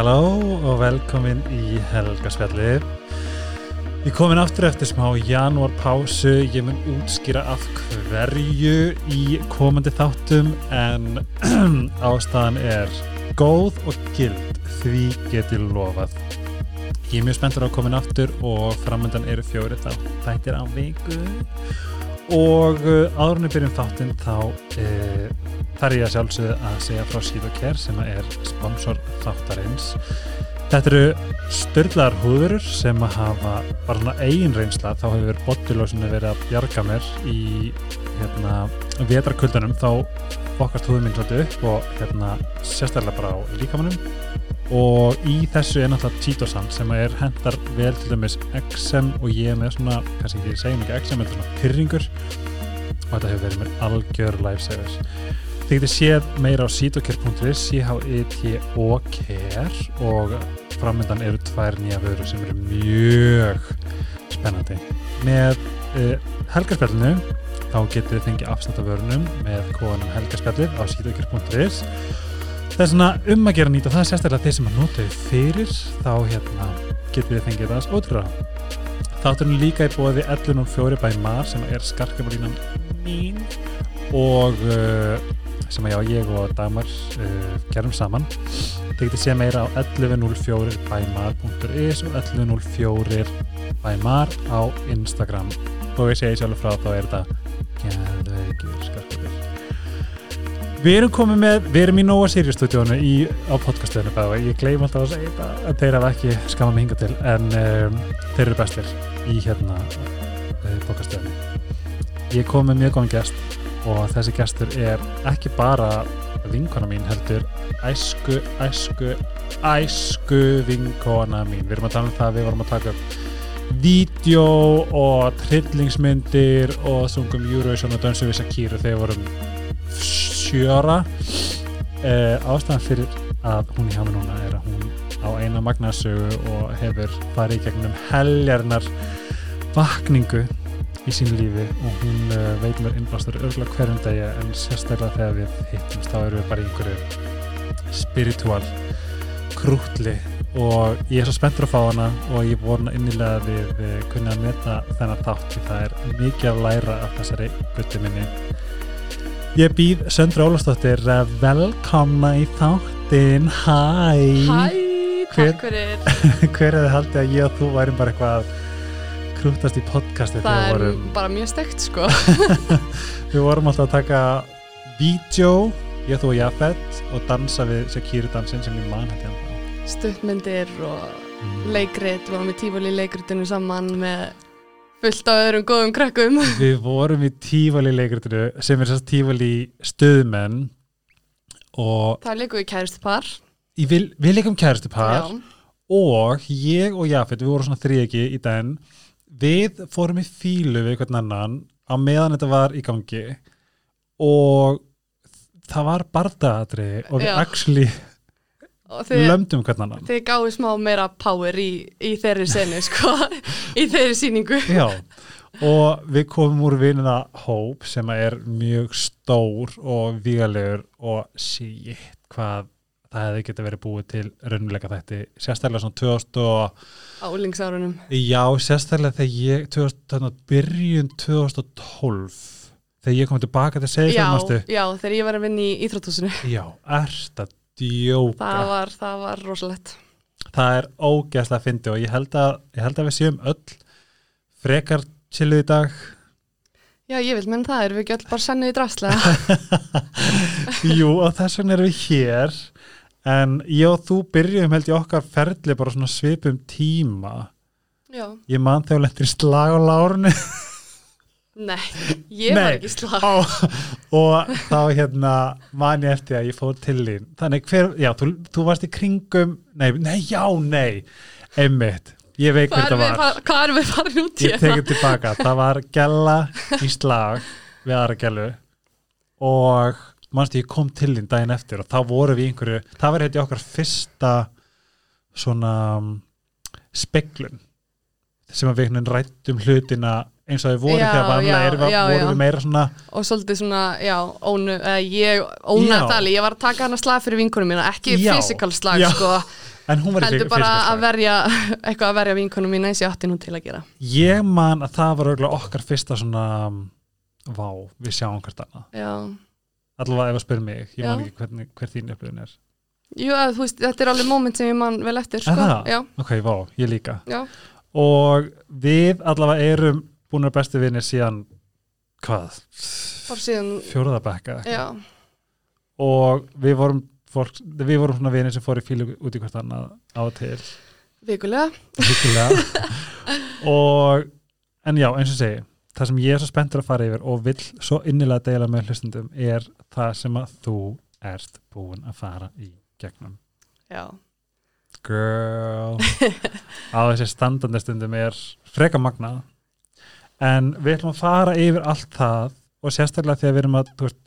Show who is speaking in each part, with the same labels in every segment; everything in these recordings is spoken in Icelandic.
Speaker 1: Halló og velkomin í Helgaspjallið. Ég komin aftur eftir smá janúar pásu, ég mun útskýra af hverju í komandi þáttum en ástæðan er góð og gild, því get ég lofað. Ég er mjög spenntur á komin aftur og framöndan eru fjóri þættir á viku og áðurinn við byrjum þáttinn þá uh, þarf ég að sjálfsögðu að segja frá Síðokær sem er sponsor þáttarins. Þetta eru störlar húðurur sem að hafa bara svona eigin reynsla. Þá hefur botilósinu verið að bjarga mér í hérna vetarkuldunum þá okkast húðum minn svolítið upp og hérna sérstaklega bara á líkamannum og í þessu er náttúrulega Cheetosan sem er hendar vel til dæmis XM og ég með svona, kannski ekki segjum ekki XM en svona pyrringur og þetta hefur verið mér algjör lifesavers Þið getur séð meira á sítokir.is C-H-I-T-O-K-R og framöndan eru tvær nýja vöru sem eru mjög spennandi. Með uh, helgarspjallinu þá getur þið fengið afsnætt af vörunum með kóanum helgarspjallir á sítokir.is Það er svona um að gera nýtt og það er sérstaklega þeir sem að nota þau fyrir þá hérna, getur þið fengið það ótrúra. Þátturinn líka í bóði 11.4 bæ maður sem er skarkjafalínan mín og uh, sem að já, ég og Dagmar uh, gerum saman. Þið getur séð meira á 11.04 bæ mar.is og 11.04 bæ mar á Instagram. Og ég segi sjálfur frá þá er þetta geðveikir skarkjafalín Við erum komið með, við erum í Nóa Sirius stúdíónu á podcastöðinu bæða ég gleym alltaf að segja þetta að þeir hafa ekki skama mig hinga til en um, þeir eru bestir í hérna uh, podcastöðinu Ég kom með mjög góðan gæst og þessi gæstur er ekki bara vinkona mín heldur æsku, æsku, æsku vinkona mín. Við erum að tala um það, við vorum að taka upp vídeo og trillingsmyndir og sungum Eurovision og dansum við Sakíru þegar vorum sjöra uh, ástæðan fyrir að hún í hafa núna er að hún á eina magnasögu og hefur farið í gegnum heljarnar vakningu í sín lífi og hún uh, veit mér innblástur örgulega hverjum degi en sérstaklega þegar við hittumst þá erum við bara í einhverju spiritual krútli. Og ég er svo spenntur að fá hana og ég vona innilega við, við kunna að meta þennan þátt því það er mikið að læra af þessari gutti minni. Ég býð Söndra Ólafsdóttir velkomna í þáttin Hæ.
Speaker 2: Hæ, takk fyrir.
Speaker 1: Hver hefði haldið að ég og þú værim bara eitthvað krútast í podcasti
Speaker 2: Það er vorum... bara mjög stegt sko
Speaker 1: Við vorum alltaf að taka vídeo, ég þú og Jafet og dansa við Shakiri dansin sem ég man hætti hann
Speaker 2: Stuttmyndir og mm. leikrit, við varum í tífali leikritinu saman með fullt á öðrum góðum krakkum
Speaker 1: Við vorum í tífali leikritinu sem er tífali stöðmenn og
Speaker 2: Það leikum við kæristu par
Speaker 1: Við, leikum kæristu par Já. og ég og Jafet, við vorum svona þrjegi í den við fórum í fílu við einhvern annan á meðan þetta var í gangi og það var bardaðatri og við Já. actually þið, lömdum hvern annan
Speaker 2: þið gáði smá meira power í, í þeirri senu sko, í þeirri síningu
Speaker 1: já, og við komum úr vinina Hóp sem er mjög stór og vígalegur og sítt hvað það hefði getið verið búið til raunleika þetta, sérstaklega svona 2000 og
Speaker 2: álingsárunum
Speaker 1: já, sérstaklega þegar ég 2000, byrjun 2012 þegar ég kom tilbaka til
Speaker 2: segja já, þegar ég var að vinna í Íþróttúsinu
Speaker 1: já, erst að djóka?
Speaker 2: Það var, það var rosalett
Speaker 1: það er ógæslega að fyndi og ég held að, ég held að við séum öll frekar chilluð í dag.
Speaker 2: Já ég vil menn það, erum við ekki öll bara sennuð í drastlega
Speaker 1: jú og þess vegna erum við hér en ég og þú byrjum held ég okkar ferli bara svona svipum tíma.
Speaker 2: Já.
Speaker 1: ég man þegar lendir í slag á lárunni
Speaker 2: Nei, ég var ekki slag.
Speaker 1: Og, og þá hérna man ég eftir að ég fór til þín. Þannig hver, já, þú, þú varst í kringum nei, nei, já, nei. Einmitt, ég veit hvað það var.
Speaker 2: Hvað erum við farin út
Speaker 1: í það? Ég tekið tilbaka, það var gæla í slag við aðra gælu og mannstu ég kom til þín daginn eftir og þá voru við einhverju, það var hérna okkar fyrsta svona um, speklun sem við rættum hlutina eins og þau voru þegar vanlega er við, voru við meira svona
Speaker 2: og svolítið svona, já, ónu uh, ég ónaði þali, ég var að taka hana slag fyrir vinkunum mína, ekki fysikal slag sko,
Speaker 1: en hún fyrsta
Speaker 2: bara að verja eitthvað að verja vinkonum mína eins ég átti nú til að gera.
Speaker 1: Ég man að það var okkar fyrsta svona vá, við sjáum hvert annað.
Speaker 2: Já,
Speaker 1: allavega ef að spyrir mig, ég man ekki hvernig, hver þín upplifun er.
Speaker 2: Jú, að, veist, þetta er alveg moment sem ég man vel eftir sko.
Speaker 1: Ok, vá, ég líka.
Speaker 2: Já,
Speaker 1: og við allavega erum búin að bestu vinni síðan hvað,
Speaker 2: síðan
Speaker 1: fjóraða bekka
Speaker 2: já,
Speaker 1: og við vorum fólk, við vorum svona vinni sem fór í fílu út í hvert annað á til.
Speaker 2: Vikulega.
Speaker 1: Hyggilega. og en já, eins og segi það sem ég er svo spenntur að fara yfir og vill svo innilega deila með hlustundum er það sem að þú ert búin að fara í gegnum.
Speaker 2: Já,
Speaker 1: girl. Á þessi standandi stundum er freka magnað. En við ætlum að fara yfir allt það og sérstaklega þegar við erum að veist,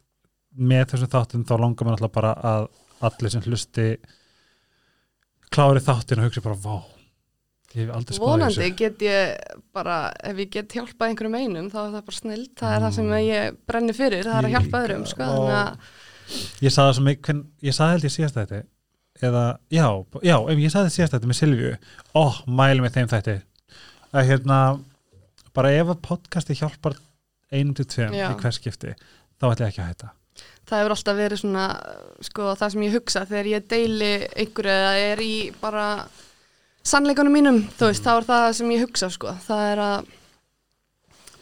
Speaker 1: með þessum þáttum þá langar mér alltaf bara að allir sem hlusti klári þáttin og hugsi bara vá ég hef aldrei spáð í
Speaker 2: vonandi get ég bara, ef ég get hjálpað einhverjum einum þá er það bara snill, það er það sem
Speaker 1: Mm.
Speaker 2: ég brenni fyrir, það er að
Speaker 1: Ég
Speaker 2: hjálpa öðrum sko,
Speaker 1: ég saði það mikið, hvern- ég saði held ég síðast þetta eða, já, já, ég saði síðast þetta með Silvíu, ó, mæli með þeim þetta að hérna bara ef að podcasti hjálpar einum til tveim í hvers skipti þá ætla ég ekki að hætta.
Speaker 2: Það hefur alltaf verið svona sko, það sem ég hugsa þegar ég deili einhverju eða er í bara sannleikunum mínum, þú veist, þá er það sem ég hugsa sko, það er að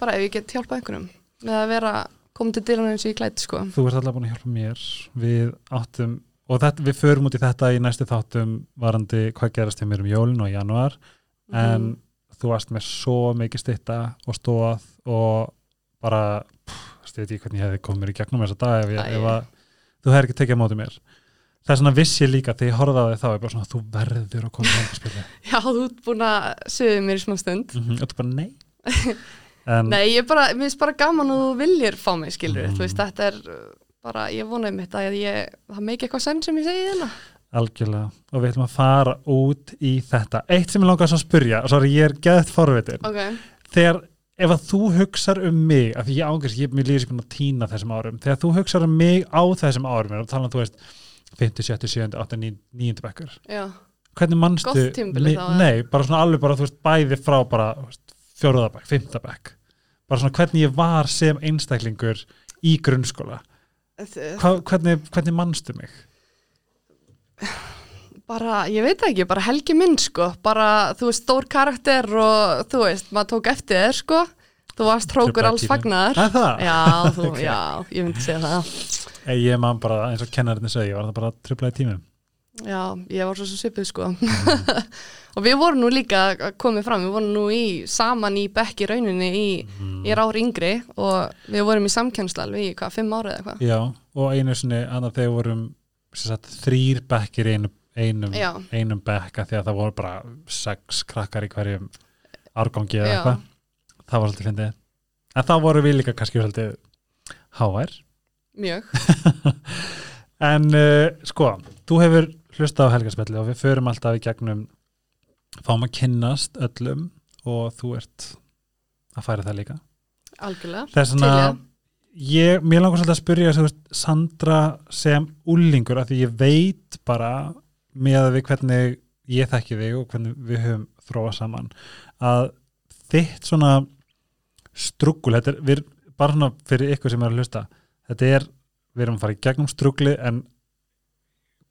Speaker 2: bara ef ég get hjálpað einhverjum með að vera komið til dýrana eins og ég klæti sko.
Speaker 1: Þú ert alltaf búin að hjálpa mér. Við áttum, og þetta, við förum út í þetta í næstu þáttum varandi hvað gerast hjá mér um jólin og januar en
Speaker 2: Mhm.
Speaker 1: þú varst með svo mikið stitta og stóð og bara pff, ég veit ekki hvernig ég hefði komið mér í gegnum þessa dag ef, ég, ef að, þú hefði ekki tekið á móti mér það er svona vissi ég líka þegar ég þig þá er bara svona þú verður að koma í helgarspilli
Speaker 2: Já, þú ert búin að sögðu mér í smá stund.
Speaker 1: Mm -hmm. og þú bara nei. En
Speaker 2: Nei, ég er bara, mér finnst bara gaman að þú viljir fá mig, skilur
Speaker 1: Mm.
Speaker 2: þú veist, þetta er uh, bara, ég vonaði mitt að ég, það meiki eitthvað senn sem ég segi hérna.
Speaker 1: Algjörlega. Og við ætlum að fara út í þetta. Eitt sem ég langar svo að spyrja, sorry ég er geðt forvitin.
Speaker 2: Ok,
Speaker 1: þegar ef að þú hugsar um mig af því ég ángast, ég mér líður sem búin að týna þessum árum. Þegar þú hugsar um mig á þessum árum og tala um, þú veist, 50, 70, 70, 8, 9, 9 bekkur
Speaker 2: já,
Speaker 1: hvernig
Speaker 2: eða?
Speaker 1: nei, bara svona alveg bara, þú veist, bæði frá bara fjóruðabæk, fimmtabæk bara svona hvernig ég var sem einstaklingur í grunnskóla. Hva, hvernig, hvernig manstu mig?
Speaker 2: Bara, ég veit það ekki, bara helgi minn, sko. Bara, þú veist, stór karakter og þú veist, maður tók eftir þér, sko. Þú varst
Speaker 1: Truflaði
Speaker 2: alls fagnar
Speaker 1: er það?
Speaker 2: Já, þú,
Speaker 1: Ok.
Speaker 2: já, ég myndi segja það
Speaker 1: Ég man bara eins og kennarinn segi, ég var það bara tröflaði tímum
Speaker 2: Já, ég var svo svipið, sko. Og við vorum nú líka komið fram, við vorum nú í saman í bekk í rauninni í,
Speaker 1: Mm.
Speaker 2: ég er ári yngri og við vorum í samkjænsla alveg í hvað, fimm árið eða hvað
Speaker 1: Já, og einu sinni annað þegar vorum sagt, þrýr bekkir í einum, einum, einum bekka því að það voru bara sex krakkar í hverjum árgangi eða eitthvað það var svolítið fyndið. En þá voru við líka kannski svolítið HR
Speaker 2: Mjög,
Speaker 1: en uh, sko, þú hefur hlustað á helgarspelli og við förum alltaf í gegnum fáum að kynnast öllum og þú ert að færa það líka
Speaker 2: algjörlega
Speaker 1: þess að
Speaker 2: það.
Speaker 1: ég, mér langar svolítið að spyrja þú veist, Sandra sem úlingur af því ég veit bara með að við hvernig ég þekki þig og hvernig við höfum þróað saman að þitt svona struggul, þetta er bara svona fyrir ykkur sem er að hlusta þetta er, við erum að fara í gegnum struggli en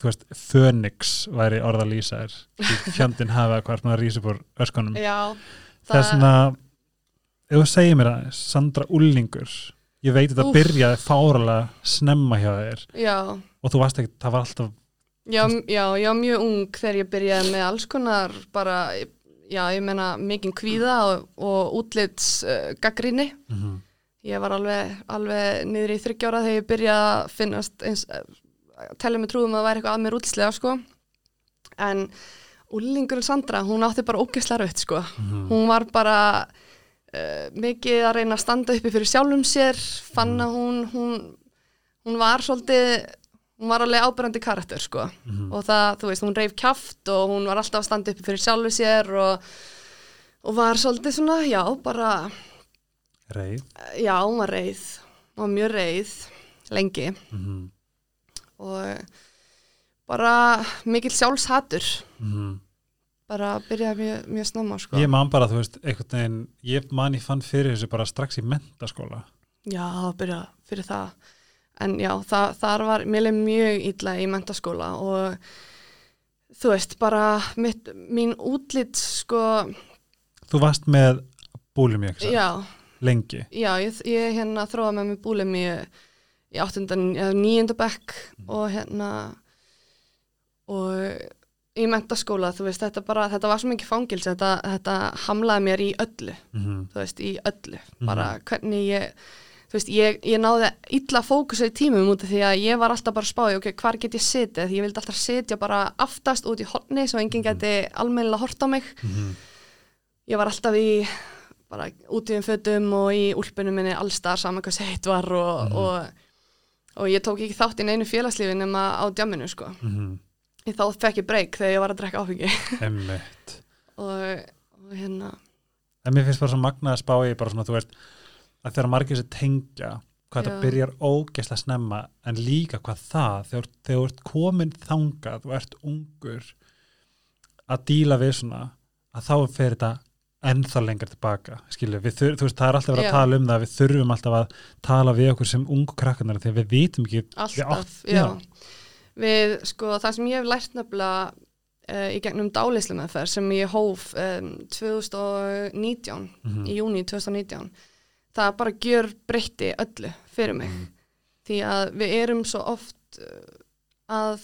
Speaker 1: þú veist, Phoenix væri orða að lýsa er fjandinn hafa hvað að upp úr öskunum.
Speaker 2: Já,
Speaker 1: það er svona ef þú segir mér aðeins, Sandra Ullingur ég veit þetta byrjaði fáralega snemma hjá þér.
Speaker 2: Já,
Speaker 1: og þú varst ekki, það var alltaf
Speaker 2: já, já, ég var mjög ung þegar ég byrjaði með alls konar bara, já, ég meina mikinn kvíða og, og útlits uh, gaggrinni ég var alveg, alveg niður í þryggjára þegar ég byrjaði að finnast eins, að tella mig trúðum að það væri eitthvað að mér útlitslega sko. En úlingurinn Sandra, hún átti bara ógeðslega rautt sko. Hún var bara uh, mikið að reyna að standa uppi fyrir sjálfum sér fann að hún hún, hún var svolítið hún var alveg ábyrjandi karakter sko. Og það, þú veist, hún reif kjaft og hún var alltaf að standa uppi fyrir sjálfu sér og, og var svolítið svona, já, bara
Speaker 1: reið.
Speaker 2: Já, hún var reið. Hún var mjög reið, lengi.
Speaker 1: Mhm.
Speaker 2: og bara mikill sjálfshatur.
Speaker 1: Mm.
Speaker 2: bara byrjaði mjög, mjög snemma sko.
Speaker 1: Ég man bara, þú veist, einhvern veginn ég man ég fann fyrir þessu bara strax í mentaskóla
Speaker 2: Já, það byrjaði fyrir það. En já, það, þar var mjög illa í mentaskóla og þú veist, bara mitt, mín útlit sko,
Speaker 1: Þú varst með búlum ég ekki
Speaker 2: já,
Speaker 1: lengi?
Speaker 2: Já ég, ég hérna þróða með mig búlum í, í áttundan, eða níunda bekk og hérna og í mentaskóla, þú veist, þetta bara, þetta var svo mikið fangils, þetta, þetta hamlaði mér í öllu,
Speaker 1: mm
Speaker 2: þú veist, í öllu, bara hvernig ég, þú veist, ég, ég náði illa fókusa í tímum út af því að ég var alltaf bara spáði, ok, hvar get ég setið, því ég vildi alltaf setja bara aftast út í horni svo enginn geti almennilega hort á mig,
Speaker 1: -hmm.
Speaker 2: ég var alltaf í bara út í um fötum og í úlpunum minni allstar saman hvað heitt var og, og, og ég tók ekki þátt í neinu félagslífi nema á djamminu sko.
Speaker 1: Mm.
Speaker 2: Ég þá fekk ég breyk þegar ég var að drekka áfengi og, og hérna,
Speaker 1: En mér finnst bara svo magnað að spá í bara svona, þú veist, að þegar margir sér tengja hvað
Speaker 2: Já.
Speaker 1: það byrjar ógesla snemma en líka hvað það, þegar þú ert komin þangað og ert ungur að díla við svona að þá fer þetta ennþá lengar tilbaka, skilju, við þur, þú veist, það er alltaf verið
Speaker 2: Já.
Speaker 1: að tala um það, við þurfum alltaf að tala við okkur sem ungu krakkarnar þegar við vitum ekki, við
Speaker 2: alltaf,
Speaker 1: átt-
Speaker 2: já. Við, sko, það sem ég hef lært nefnilega uh, í gegnum dálislu meðferð sem ég hóf um, 2019,
Speaker 1: Mhm.
Speaker 2: í júni 2019, það bara gjör breytti öllu fyrir mig.
Speaker 1: Mhm.
Speaker 2: Því að við erum svo oft uh, að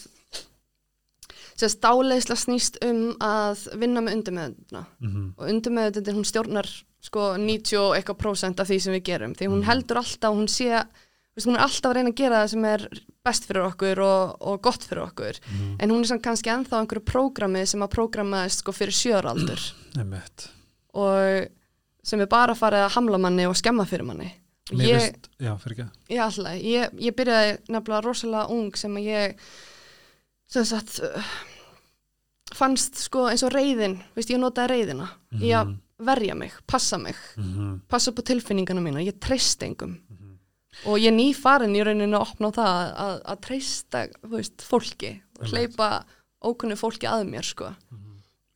Speaker 2: sérst dálisla snýst um að vinna með undirmeðundina
Speaker 1: mm
Speaker 2: og undirmeðundin hún stjórnar sko 90 og eitthvað prósent af því sem við gerum. Því hún
Speaker 1: Mhm.
Speaker 2: heldur alltaf, hún sé veist, hún er alltaf að reyna að gera það sem er best fyrir okkur og, og gott fyrir okkur.
Speaker 1: Mhm.
Speaker 2: en hún er samt kannski ennþá einhverju prógrami sem að prógramaðist sko fyrir sjöraldur og sem er bara farið að hamla manni og skemma fyrir manni.
Speaker 1: Mér
Speaker 2: ég,
Speaker 1: finnst, já, fyrir ekki.
Speaker 2: Ég, alltaf, ég, ég byrjaði nefnilega rosalega ung sem að ég sem sagt uh, fannst sko eins og reyðin veist, ég notaði reyðina í að
Speaker 1: Mhm.
Speaker 2: verja mig, passa mig
Speaker 1: Mhm.
Speaker 2: passa upp á tilfinningana mína, ég treyst engum. Og ég er nýfarin í rauninu að opna á það að, að treysta veist, fólki hleypa ókunni fólki að mér sko.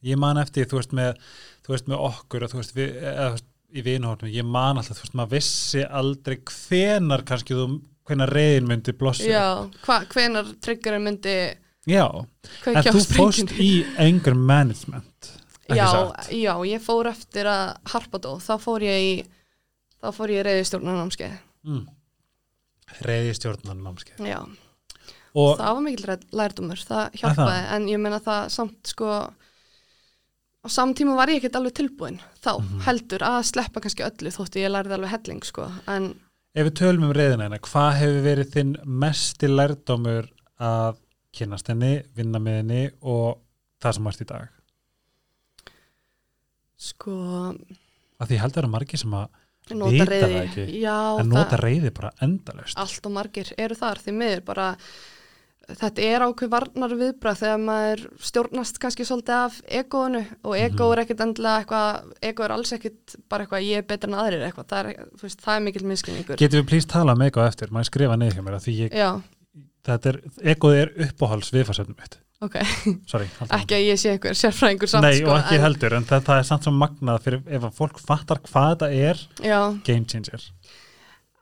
Speaker 1: Ég man eftir, þú veist, með þú veist, með okkur og þú veist, við, eða, í vinhórnum, ég man alltaf, þú veist, maður vissi aldrei hvenar kannski þú hvenar reyðin myndi
Speaker 2: hva, hvenar triggerinn myndi
Speaker 1: já, en þú
Speaker 2: sprengjunni
Speaker 1: í anger management
Speaker 2: já, já, ég fór eftir að harpadó, þá fór ég í þá fór ég reyðistjórnarnámskeið
Speaker 1: mm. reyði stjórnan námskeið
Speaker 2: já,
Speaker 1: og
Speaker 2: það var mikil lærdómur. Það hjálpaði, en ég meina það samt sko á samtíma var ég ekkert alveg tilbúin þá
Speaker 1: Mhm.
Speaker 2: heldur að sleppa kannski öllu þótti ég lærði alveg helling sko. En
Speaker 1: ef við tölum um reyðina hérna, hvað hefur verið þinn mesti lærdómur að kynast henni, vinna með henni og það sem varst í dag
Speaker 2: sko
Speaker 1: að því held að það eru margir sem að Vita það ekki.
Speaker 2: já,
Speaker 1: en nota reyði bara endalaust
Speaker 2: allt og margir eru þar því miður bara þetta er ákveð varnar viðbrað þegar maður stjórnast kannski svolítið af egoinu og ego
Speaker 1: Mhm.
Speaker 2: er ekkert endilega eitthvað, ego er alls ekkert bara eitthvað ég er betur en aðrir eitthvað, það er, veist, það er mikil miskinningur.
Speaker 1: getum við plýst tala um eitthvað eftir maður skrifa niður hjá mér að því ég,
Speaker 2: Já,
Speaker 1: þetta er, egoð er uppáhalds viðfarsöfnum mitt.
Speaker 2: Ok,
Speaker 1: sorry,
Speaker 2: ekki að ég sé einhver sérfræðingur samt
Speaker 1: Nei,
Speaker 2: sko,
Speaker 1: og ekki
Speaker 2: en,
Speaker 1: heldur, en það, það er samt svo magnað fyrir ef að fólk fattar hvað þetta er
Speaker 2: Já,
Speaker 1: game changer.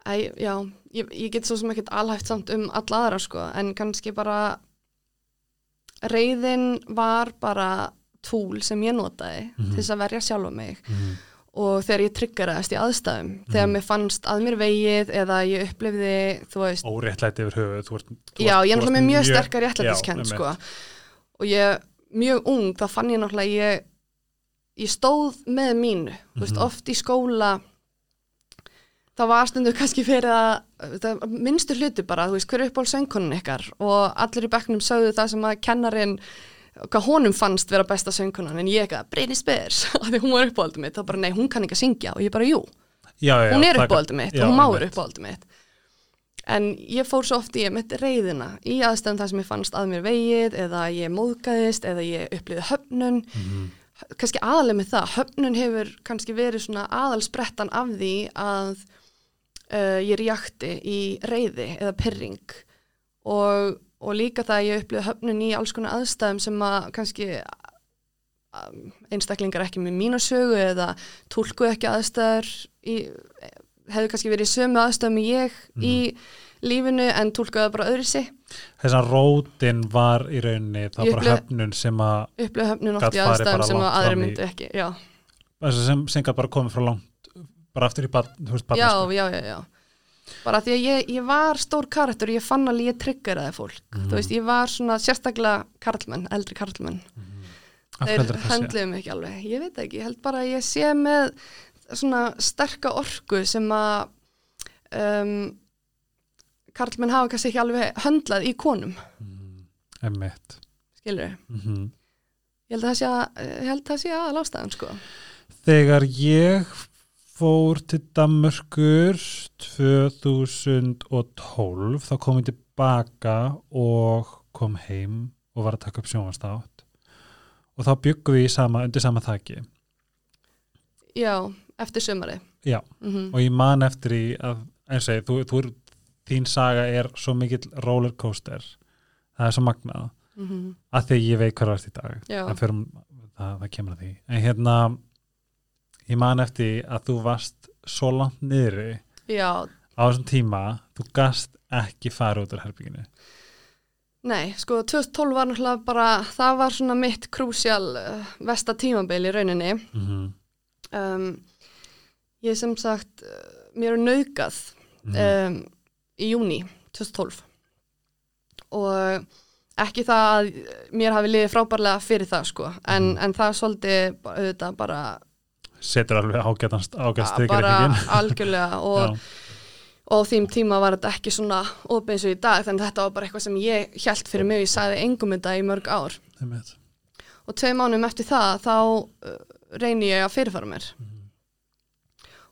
Speaker 2: Æ, já, ég, ég get svo sem ekkert alhæft samt um alla aðra sko, en kannski bara reyðin var bara túl sem ég notaði
Speaker 1: Mhm.
Speaker 2: til þess að verja sjálfa mig.
Speaker 1: Mm.
Speaker 2: Og þegar ég triggeraðist í aðstæðum þegar
Speaker 1: Mhm.
Speaker 2: mér fannst að mér vegið eða ég upplifði, þú veist
Speaker 1: óréttlæti yfir höfuð þú ert,
Speaker 2: já, ég er náttúrulega mjög sterkar
Speaker 1: einmitt.
Speaker 2: sko. og ég, mjög ung þá fann ég náttúrulega ég, ég stóð með mínu þú veist,
Speaker 1: Mhm.
Speaker 2: oft í skóla þá var stundu kannski fyrir að minnstu hluti bara, þú veist, hver er upp á söngkonun ykkar og allir í bekknum sögðu það sem að kennarin hvað honum fannst vera besta söngkonan en ég eitthvað, Brynni Spers, af því hún var uppáhaldið mitt þá bara, nei, hún kann ekki að syngja og ég bara, jú.
Speaker 1: Já, já,
Speaker 2: hún er uppáhaldið mitt
Speaker 1: já,
Speaker 2: og hún má vera uppáhaldið mitt. En ég fór svo oft í reyðina í aðstæðum það sem ég fannst að mér vegið eða ég móðgæðist eða ég upplýði höfnun.
Speaker 1: Mhm.
Speaker 2: kannski aðalega með það, höfnun hefur kannski verið svona aðalsprettan af því að uh, ég reakti í reyði eða pyrring og og líka það að ég upplifði höfnun í alls konar aðstæðum sem að kannski um, einstaklingar ekki með mína sögu eða tólkuð ekki aðstæður í, hefðu kannski verið sömu aðstæðum ég í lífinu en tólkuðu bara öðru sig.
Speaker 1: Þess að rótin var í rauninni þá
Speaker 2: Ég
Speaker 1: bara höfnun sem að
Speaker 2: upplifði höfnun oft í aðstæðum sem að aðri myndu ekki já,
Speaker 1: sem, sem bara komið frá langt bara aftur í bad, þú veist,
Speaker 2: já, já, já, já bara því að ég, ég var stór karakter og ég fann alveg ég triggeraði fólk.
Speaker 1: Mhm.
Speaker 2: þú veist, ég var svona sérstaklega karlmenn, eldri karlmenn.
Speaker 1: Hverju
Speaker 2: þeir mig ekki alveg. Ég veit ekki, ég held bara að ég sé með svona sterka orku sem að um, karlmenn hafa kannski ekki alveg höndlað í konum,
Speaker 1: Emmitt
Speaker 2: skilur
Speaker 1: mm -hmm.
Speaker 2: ég held að það sé að, að ástæðan sko.
Speaker 1: Þegar ég fór til Danmörkur 2012 þá kom ég tilbaka og kom heim og var að taka upp sjónvastátt og þá byggum við sama, undir sama þaki.
Speaker 2: Já, eftir sömari
Speaker 1: Já,
Speaker 2: mm
Speaker 1: og ég man eftir í að, eins og þú, þú er, þín saga er svo mikill rollercoaster. Það er svo magnað.
Speaker 2: -hmm.
Speaker 1: að því ég veit hvað er í dag. Það, fyrir, það, það kemur að því. En hérna ég man eftir að þú varst svo langt niðri
Speaker 2: já,
Speaker 1: á þessum tíma þú gast ekki fara út úr herbygginu
Speaker 2: nei, sko 2012 var náttúrulega bara, það var svona mitt krúsjál uh, vesta tímabil í rauninni
Speaker 1: mm -hmm.
Speaker 2: um, ég sem sagt uh, mér er nauðgað
Speaker 1: Mhm.
Speaker 2: um, í júni 2012 og ekki það að mér hafi liðið frábærlega fyrir það sko en,
Speaker 1: Mhm.
Speaker 2: en það svolítið ba- auðvitað bara,
Speaker 1: setur alveg ágætast ágæst
Speaker 2: bara algjörlega og, og þým tíma var þetta ekki svona opið eins og í dag þannig að þetta var bara eitthvað sem ég hjælt fyrir mig og ég sagði engum þetta í mörg ár. Og tvei mánum eftir það þá uh, reyni ég að fyrirfara mér.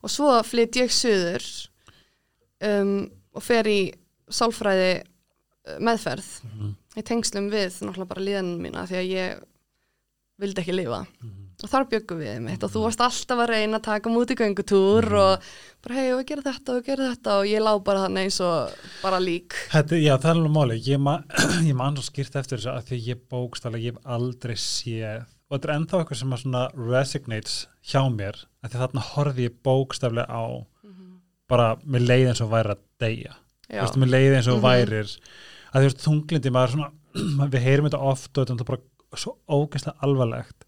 Speaker 2: Og svo flytt ég suður um, og fer í sálfræði uh, meðferð
Speaker 1: Mhm.
Speaker 2: í tengslum við náttúrulega bara líðanum mína því að ég vildi ekki lifa.
Speaker 1: Mhm.
Speaker 2: Og þar byggum við mitt og þú varst alltaf að reyna að taka múti göngutúr
Speaker 1: Mhm.
Speaker 2: og bara hei og gera þetta og gera þetta og ég lá bara þannig eins og bara lík
Speaker 1: Þetta, já, það er alveg máli. Ég, ma ég man svo skýrt eftir þessu að því ég bókstala, ég hef aldrei séð og þetta er ennþá eitthvað sem að svona resignates hjá mér að því þarna horfði ég bókstaflega á bara með leið eins og væri að deyja. Veist, með leið eins og
Speaker 2: Mhm.
Speaker 1: værir að þú veist, þunglindi maður svona við heyrum þetta oft og þetta er bara svo ógeðslega alvarlegt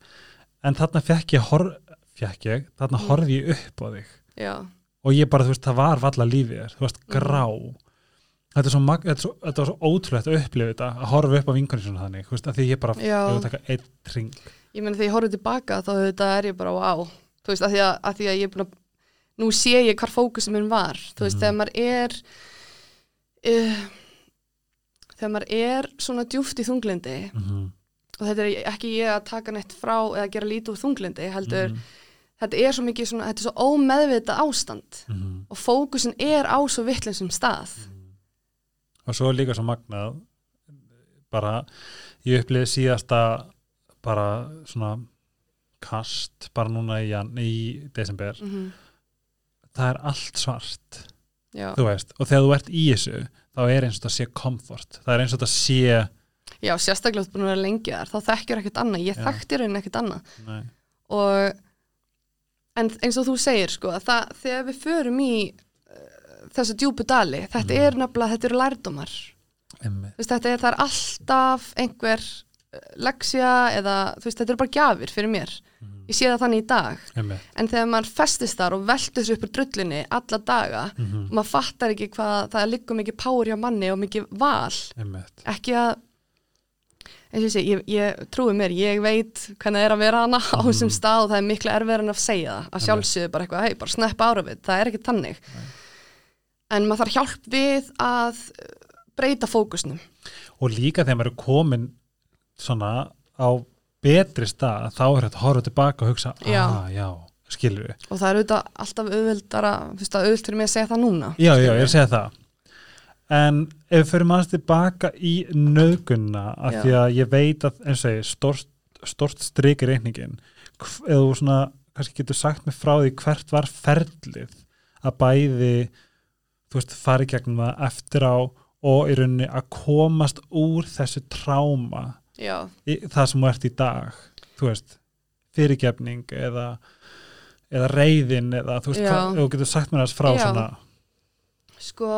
Speaker 1: en þarna fekk ég, hor fekk ég þarna
Speaker 2: Mhm.
Speaker 1: horfði ég upp á þig
Speaker 2: já,
Speaker 1: og ég bara, þú veist, það var valla lífið þér þú veist,
Speaker 2: Mhm.
Speaker 1: grá þetta, svo þetta, svo, þetta var svo ótrúlegt að upplifa þetta að horfa upp á vinkunni svona þannig veist, því ég bara, ég vil taka einn ring
Speaker 2: ég meni þegar ég horfði tilbaka þá þetta er ég bara á þú veist, að því að, að, því að ég er búin að nú sé ég hvar fókusum minn var þú veist,
Speaker 1: Mhm.
Speaker 2: þegar maður er uh, þegar maður er svona djúft í þunglindi
Speaker 1: mm -hmm.
Speaker 2: Og þetta er ekki ég að taka neitt frá eða gera lítið úr þunglindi heldur,
Speaker 1: Mhm.
Speaker 2: þetta er svo mikið svona, þetta er svo ómeðvita ástand
Speaker 1: Mhm.
Speaker 2: og fókusin er á svo vittlinsum stað
Speaker 1: og svo líka svo magnað bara, ég upplifði síðasta bara svona kast, bara núna í, í desember,
Speaker 2: mm -hmm.
Speaker 1: það er allt svart
Speaker 2: já.
Speaker 1: þú veist, og þegar þú ert í þessu þá er eins og þetta sé komfort það er eins og þetta sé
Speaker 2: já, sérstaklega þú ert búin að vera lengi þar þá þekkjur ekkert annað, ég þekkti raunin ekkert annað.
Speaker 1: Nei,
Speaker 2: og en eins og þú segir sko að það, þegar við förum í uh, þessa djúpu dali, þetta
Speaker 1: Mhm.
Speaker 2: er nefnilega þetta eru Þú veist, þetta er, er alltaf einhver uh, leksja eða veist, þetta eru bara gjafir fyrir mér. Ég sé það þannig í dag.
Speaker 1: Emmi
Speaker 2: en þegar maður festist þar og veltur þessu upp úr drullinni alla daga
Speaker 1: Mhm.
Speaker 2: og maður fattar ekki hvað það liggur mikið power hjá manni og mikið val.
Speaker 1: Emmi
Speaker 2: ekki að og ég ég, trúi mér, ég veit hvernig það er að vera hana á
Speaker 1: Mhm.
Speaker 2: þessum stað og það er miklu erfiðar en að segja það. Að sjálfsögðu bara eitthvað, hei, bara sneppa ára við. Það er ekki tannig en maður þarf hjálp við að breyta fókusnum.
Speaker 1: Og líka þegar maður er komin svona á betri stað þá er þetta að horfa tilbaka og hugsa ah, já, skilur við
Speaker 2: og það er auðvitað alltaf að auðvild fyrir mig að segja það núna.
Speaker 1: Já, já, ég er að segja það en ef við fyrir maður tilbaka í nöðgunna af því að ég veit að, eins og ég, stort, stort strik í reikningin eða þú svona, kannski getur sagt mig frá því hvert var ferlið að bæði þú veist, fari gegnum það eftir á og í rauninni að komast úr þessu tráma það sem þú ert í dag þú veist, fyrirgefning eða, eða reyðin eða þú veist, hvað, þú getur sagt mér þess frá
Speaker 2: Já.
Speaker 1: svona.
Speaker 2: Sko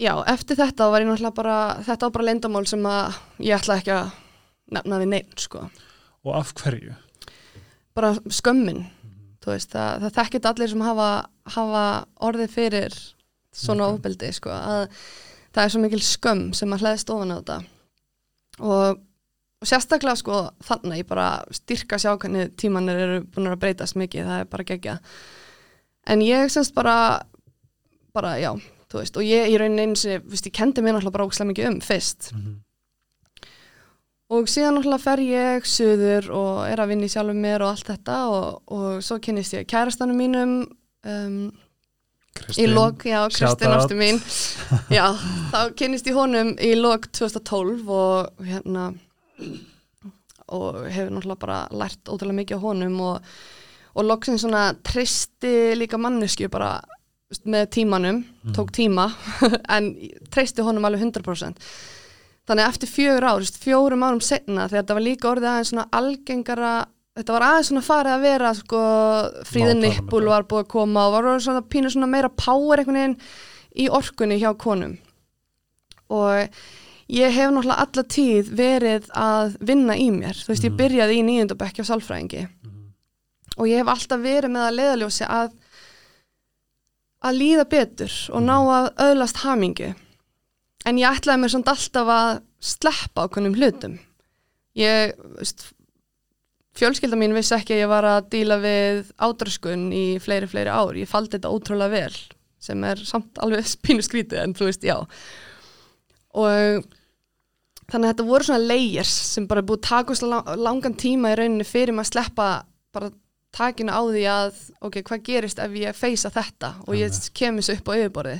Speaker 2: já, eftir þetta var ég náttúrulega bara þetta var bara leyndamál sem að ég ætla ekki að nefna við neitt sko.
Speaker 1: Og af hverju?
Speaker 2: Bara skömmin þú veist, það, það þekkit allir sem hafa, hafa orðið fyrir svona ofbeldi sko, að það er svo mikil skömm sem að hlæðist ofan á þetta. Og, og sérstaklega sko þannig ég bara styrka sjá hvernig tímanir eru búin að breytast mikið, það er bara gegja en ég semst bara bara já, þú veist og ég í rauninni eins og, veist, ég kendi mér náttúrulega bara ógislega mikið um fyrst.
Speaker 1: Mm
Speaker 2: Og síðan náttúrulega fer ég suður og er að vinna í sjálfum mér og allt þetta og, og svo kynnist ég kærastanum mínum um, í lok, já, Kristinn ástu mín. Já, þá kynnist ég honum í lok 2012 og hérna og hefur náttúrulega bara lært ótrúlega mikið á honum og, og loksins svona tristi líka mannesku bara með tímanum, tók tíma en treysti honum alveg 100% þannig að eftir fjögur ár, fjórum árum setna þegar þetta var líka orðið aðeins svona algengara þetta var aðeins svona farið að vera sko, fríðin nippul var búið að koma og var svona pínu svona meira power einhvern veginn í orkunni hjá konum. Og ég hef náttúrulega alla tíð verið að vinna í mér. Þú veist, ég
Speaker 1: Mhm.
Speaker 2: byrjaði í nýjöndabekki á sálfræðingi. Og ég hef alltaf verið með að leiðaljósi að að líða betur og ná að öðlast hamingu en ég ætlaði mér samt alltaf að sleppa ákveðnum hlutum. Ég, veist fjölskylda mín vissi ekki að ég var að díla við ádraskun í fleiri, fleiri ár. Ég faldi þetta ótrúlega vel sem er samt alveg spínu skrítið en þú veist, já. Og þannig að þetta voru svona layers sem bara búið að taka svo lang- langan tíma í rauninni fyrir maður að sleppa bara takinu á því að ok, hvað gerist ef ég feysa þetta og ég kemur svo upp á yfirborði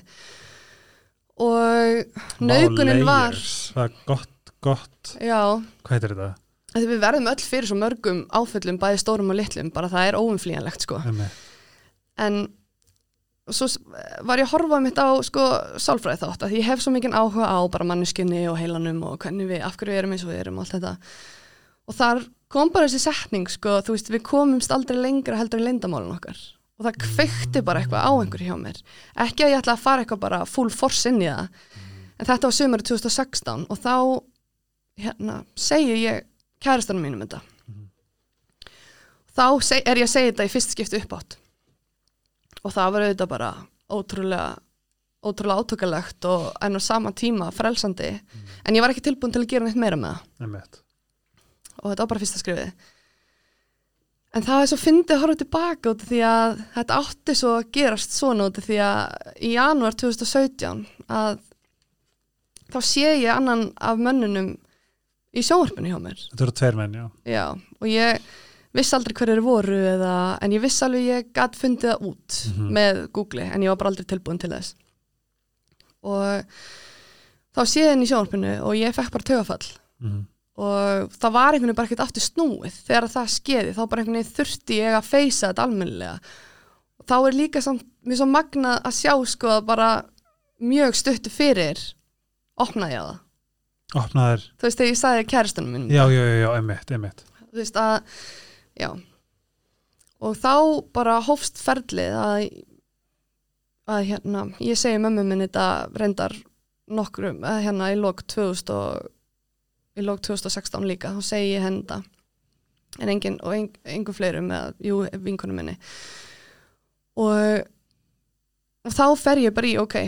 Speaker 2: og naukunin var
Speaker 1: það er gott, gott.
Speaker 2: Já,
Speaker 1: hvað heitir þetta?
Speaker 2: því við verðum öll fyrir svo mörgum áföllum bæði stórum og litlum, bara það er óumflýjanlegt sko, en svo var ég að horfa mitt á sko sálfræði þátt að ég hef svo mikinn áhuga á bara manneskunni og heilanum og hvernig við, af hverju við erum eins og við erum og allt þetta og þar kom bara þessi setning sko, þú veist, við komumst aldrei lengra heldur í leyndamálun okkar. Og það kveikti bara eitthvað á einhver hjá mér. Ekki að ég ætla að fara eitthvað bara full force inn í það en þetta var sömur 2016 og þá hérna, segi ég kærastanum mínum þetta. Þá er ég að segja þetta í fyrst skipti uppátt og það var auðvitað bara ótrúlega ótrúlega átökalegt og enn á sama tíma frelsandi. En ég var ekki tilbúin til að gera neitt meira með það. Og þetta var bara fyrsta skrifið en það er svo fyndið að horfa tilbaka út því að þetta átti svo að gerast svona út því að í janúar 2017 að þá sé ég annan af mönnunum í sjónvarpinu hjá mér.
Speaker 1: Þetta eru tveir menn, já.
Speaker 2: Já, og ég vissi aldrei hverju voru eða, en ég vissi alveg ég gætt fundið það út
Speaker 1: Mhm.
Speaker 2: með Google en ég var bara aldrei tilbúin til þess. Og þá sé ég henni í sjónvarpinu og ég fekk bara tögafall
Speaker 1: mm.
Speaker 2: Og það var einhvern veginn bara ekkert aftur snúið. Þegar það skeiði, þá bara einhvern veginn þurfti ég að feysa þetta almennilega. Þá er líka samt, mér svo magnað að sjá sko að bara mjög stuttu fyrir opnaði ég það.
Speaker 1: Opnaðir,
Speaker 2: þú veist þegar ég sagði kæristunum minn
Speaker 1: já, já, já, einmitt, einmitt.
Speaker 2: Þú veist að já. Og þá bara hófst ferlið að að hérna, ég segi mömmu minn þetta reyndar nokkrum, að hérna í lok 2000 og í lok 2016 líka, þá segi ég þetta en engin, og en, engin fleirum með, jú, vinkonum minni. Og, og þá fer ég bara í, ok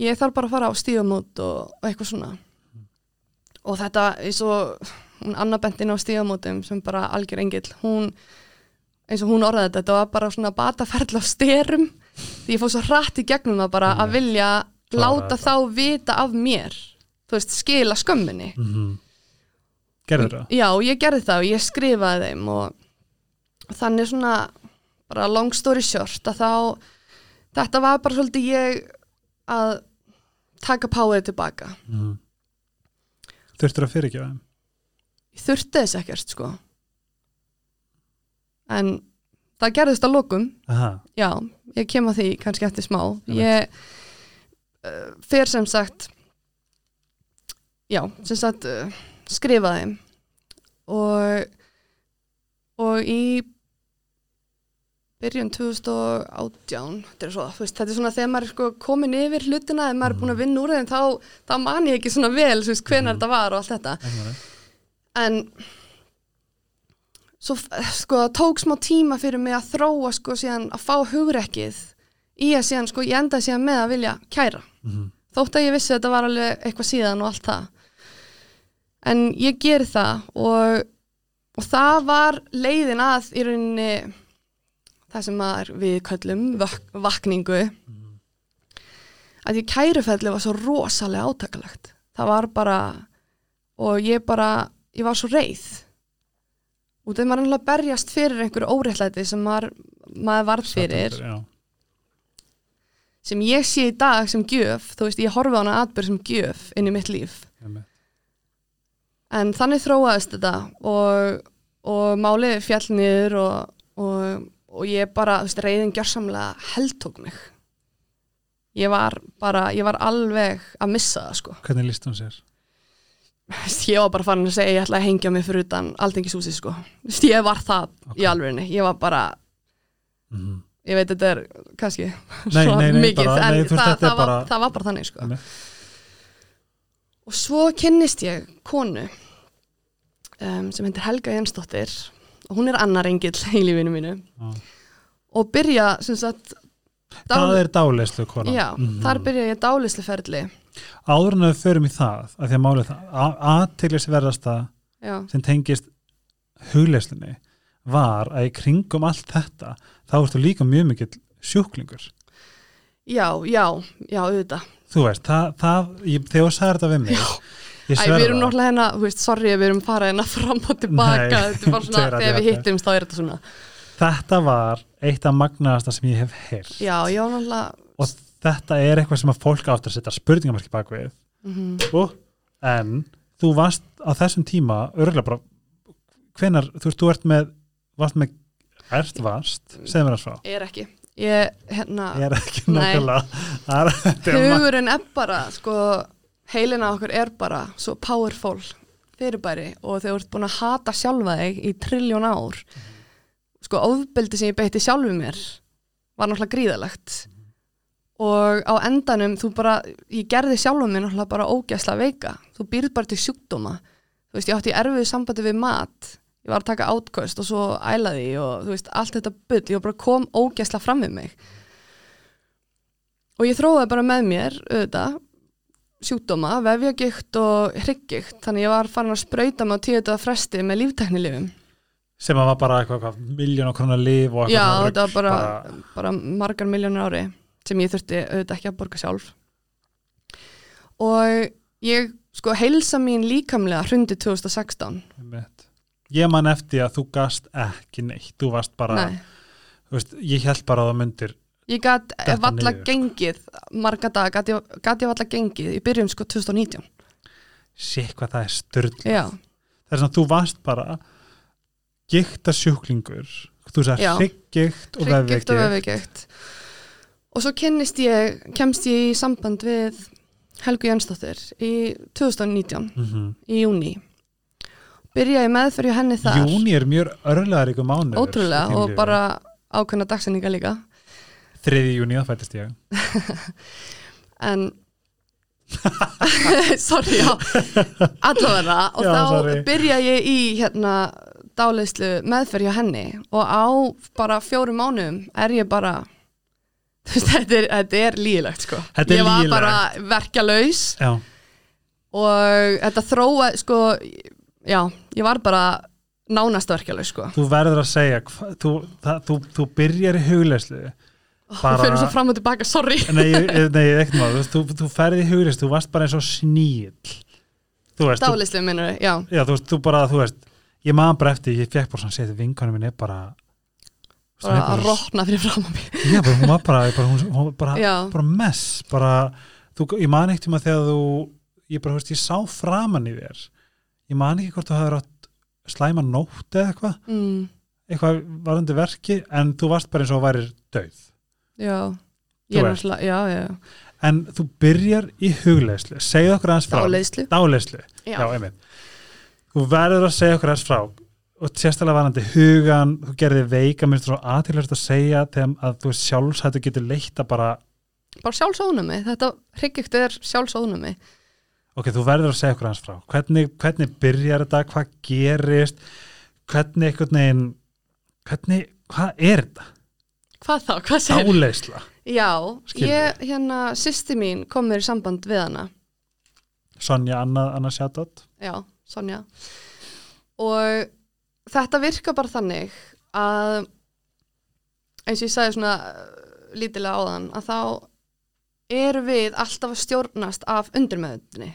Speaker 2: ég þarf bara að fara á stígamót og, og eitthvað svona. Og þetta er svo hún Anna Bentin á stígamótum sem bara algjör engill, hún eins og hún orðaði þetta, þetta var bara svona bataferðl á styrum, því ég fór svo hratt í gegnum það bara að vilja
Speaker 1: Klára
Speaker 2: láta
Speaker 1: þetta.
Speaker 2: þá vita af mér þú veist, skila skömminni.
Speaker 1: Mm gerður það?
Speaker 2: Já, ég gerði það og ég skrifaði þeim og, þannig svona bara long story short að þá þetta var bara svolítið ég að taka powerið tilbaka
Speaker 1: Mm. þurftur að fyrirgefa þeim
Speaker 2: ég þurfti þess ekkert sko en það gerðist að lokum
Speaker 1: Aha.
Speaker 2: já, ég kem að því kannski eftir smá ég, uh, fer sem sagt já, sem sagt uh, skrifaði og og í byrjun 2018 þetta er, svo, veist, þetta er svona þegar maður er sko komin yfir hlutina, þegar maður er búin að vinna úr þeim þá, þá man ég ekki svona vel veist, hvenar þetta var og allt þetta. En svo sko tók smá tíma fyrir mig að þróa sko síðan að fá hugrekkið í að síðan sko ég endaði síðan með að vilja kæra.
Speaker 1: Mhm.
Speaker 2: þótt að ég vissi að þetta var alveg eitthvað síðan og allt það en ég geri það og, og það var leiðin að í rauninni það sem við köllum vak vakningu. Að ég kærufelli var svo rosalega átakalegt. Það var bara og ég bara, ég var svo reið. Af maður er náttúrulega berjast fyrir einhverju óréttlæti sem maður, maður varð fyrir.
Speaker 1: já,
Speaker 2: sem ég sé í dag sem gjöf þú veist, ég horfi á hana atbyrð sem gjöf inn í mitt líf.
Speaker 1: Einmitt.
Speaker 2: En þannig þróaðist þetta og, og málið fjall niður og, og, og ég bara, þú veist, reyðin gjörsamlega heldtók mig. Ég var bara, ég var alveg að missa það sko.
Speaker 1: Hvernig líst hún sér?
Speaker 2: Ég var bara farin að segja ég ætla að hengja mig fyrir utan aldengishúsi sko. Ég var það
Speaker 1: Ok.
Speaker 2: í alvegni ég var bara,
Speaker 1: Mm
Speaker 2: ég veit þetta er kannski
Speaker 1: Nei,
Speaker 2: svo
Speaker 1: nei, nei,
Speaker 2: mikið
Speaker 1: bara-
Speaker 2: en það,
Speaker 1: er
Speaker 2: það, var,
Speaker 1: bara-
Speaker 2: það var bara þannig sko. Og svo kynnist ég konu um, sem heitir Helga Jensdóttir. Og hún er annar engill í lífinu mínu.
Speaker 1: Já.
Speaker 2: og byrja sem sagt
Speaker 1: það er dálislu kona.
Speaker 2: Já,
Speaker 1: Mhm.
Speaker 2: þar byrja ég dálisleferli
Speaker 1: áður en að við förum í það að því að málið það aðteglisverðasta
Speaker 2: já,
Speaker 1: sem tengist hugleislunni var að í kringum allt þetta þá ertu líka mjög mikill sjúklingur.
Speaker 2: Já, já, já, auðvitað.
Speaker 1: Þú veist, það, það ég, þegar þú sagði þetta við mig ég
Speaker 2: Æ, við erum náttúrulega hérna, þú veist, sorry við erum farað hérna fram og tilbaka.
Speaker 1: Nei,
Speaker 2: þetta er bara svona,
Speaker 1: þegar að
Speaker 2: við hittumst þá er þetta svona.
Speaker 1: Þetta var eitt af magnaðasta sem ég hef heyrt.
Speaker 2: Já, já, náttúrulega
Speaker 1: og þetta er eitthvað sem að fólk áttur að setja spurningamarki bak við.
Speaker 2: Mm
Speaker 1: og, en þú varst á þessum tíma örgulega bara hvenar, þú veist, þú ert með varst með, ert varst segðu mér að frá,
Speaker 2: er ekki. Ég, hérna,
Speaker 1: ég er ekki nákvæmlega. Það
Speaker 2: hugurinn er bara sko, heilina okkur er bara svo powerful fyrirbæri og þegar þú ert búin að hata sjálfa þig í trilljón ár. Sko ofbeldi sem ég beitti sjálfu mér var náttúrulega gríðalegt og á endanum þú bara, ég gerði sjálfu mér náttúrulega bara ógæsla veika, þú býrð bara til sjúkdóma. Þú veist, ég átti í erfiðu sambandi við mat. Ég var að taka átköst og svo ælaði og þú veist, allt þetta bull, ég bara kom ógæsla fram við mig. Og ég þróaði bara með mér auðvitað sjúkdóma, vefjagikt og hryggikt, þannig ég var farin að sprauta mig á tíu þetta fresti með lífteknilifum
Speaker 1: sem að var bara eitthvað, eitthvað miljón og krónar líf og
Speaker 2: Já,
Speaker 1: eitthvað
Speaker 2: þetta var bara,
Speaker 1: bara,
Speaker 2: bara margar miljónir ári sem ég þurfti auðvitað ekki að borga sjálf. Og ég, sko, heilsa mín líkamlega hrundi 2016
Speaker 1: einmitt. ég man eftir að þú gast ekki neitt, þú varst bara
Speaker 2: Nei,
Speaker 1: þú veist, ég held bara að það myndir
Speaker 2: ég
Speaker 1: Detta
Speaker 2: valla
Speaker 1: sko.
Speaker 2: gengið marga dag, gat ég, valla gengið í byrjun sko 2019
Speaker 1: sé hvað það er
Speaker 2: Já,
Speaker 1: það er svona, þú varst bara gikta sjúklingur. Þú sagði hryggikt og
Speaker 2: hryggikt og
Speaker 1: vefveiki
Speaker 2: vefjagikt og svo ég, kemst ég í samband við Helgu Jensdóttir í 2019
Speaker 1: mm -hmm.
Speaker 2: í júni byrjaði meðferð hjá henni þar.
Speaker 1: Júni er mjög örlegar ykkur mánu
Speaker 2: ótrúlega og bara ákveðna dagsinninga líka
Speaker 1: þriði júni það fættist ég.
Speaker 2: En sorry, já. Allavega og
Speaker 1: Já,
Speaker 2: þá
Speaker 1: sorry.
Speaker 2: byrja ég í hérna dáleyslu meðferð hjá henni. Og á bara fjórum mánuðum er ég bara þú veist, þetta er, þetta er lígilegt sko.
Speaker 1: Er
Speaker 2: ég var
Speaker 1: lygilegt.
Speaker 2: bara verkjalaus.
Speaker 1: Já,
Speaker 2: og þetta þróa sko, já, ég var bara nánast verkjalaus sko.
Speaker 1: Þú verður að segja þú, það, þú, þú byrjar í hugleyslu Bara-
Speaker 2: og fyrir svo fram og tilbaka, sorry.
Speaker 1: Nei, nei, ekkert maður þú, þú, þú ferði í hugleyslu, þú varst bara eins og sníl þú þú,
Speaker 2: dáleyslu minnur, já,
Speaker 1: já, þú veist, þú bara, þú veist ég maður bara eftir, ég fekk bara svona séð vinkonum minn er bara þú
Speaker 2: bara að rotna fyrir fram á mig.
Speaker 1: Já, bara, hún var bara, bara, hún, hún var bara, bara mess bara, þú, ég man eitt tíma þegar þú ég bara, þú veist, ég sá framan í þér. Ég man ekki hvort þú hafði rátt slæma nótt eða eitthvað.
Speaker 2: Mm,
Speaker 1: eitthvað varðandi verki en þú varst bara eins og værir döið
Speaker 2: já, ég er náttúrulega já, já,
Speaker 1: en þú byrjar í hugleyslu segðu okkur aðeins frá.
Speaker 2: Dáleiðslu.
Speaker 1: dáleyslu,
Speaker 2: Já.
Speaker 1: já, einmitt. Þú verður að segja okkur aðeins frá og sérstaklega varandi hugan þú gerði veika, minnst þú svo aðtilvægt að segja þegar að þú sjálfsættu getur leitt að bara,
Speaker 2: Bara sjálfsónumi, þetta hryggjegt er sjálfsónumi.
Speaker 1: ok, þú verður að segja okkur aðeins frá. Hvernig, hvernig byrjar þetta, hvað gerist? Hvernig einhvern veginn hvernig, hvað er þetta
Speaker 2: Hvað þá? Hvað segir?
Speaker 1: dáleysla,
Speaker 2: Já, ég, hérna, sýsti mín kom mér í samband við hana.
Speaker 1: Sonja Anna, Anna Sjátt
Speaker 2: Já, Sonja. Og þetta virka bara þannig að eins og ég sagði svona uh, lítilega áðan að þá eru við alltaf að stjórnast af undirmeðundinni.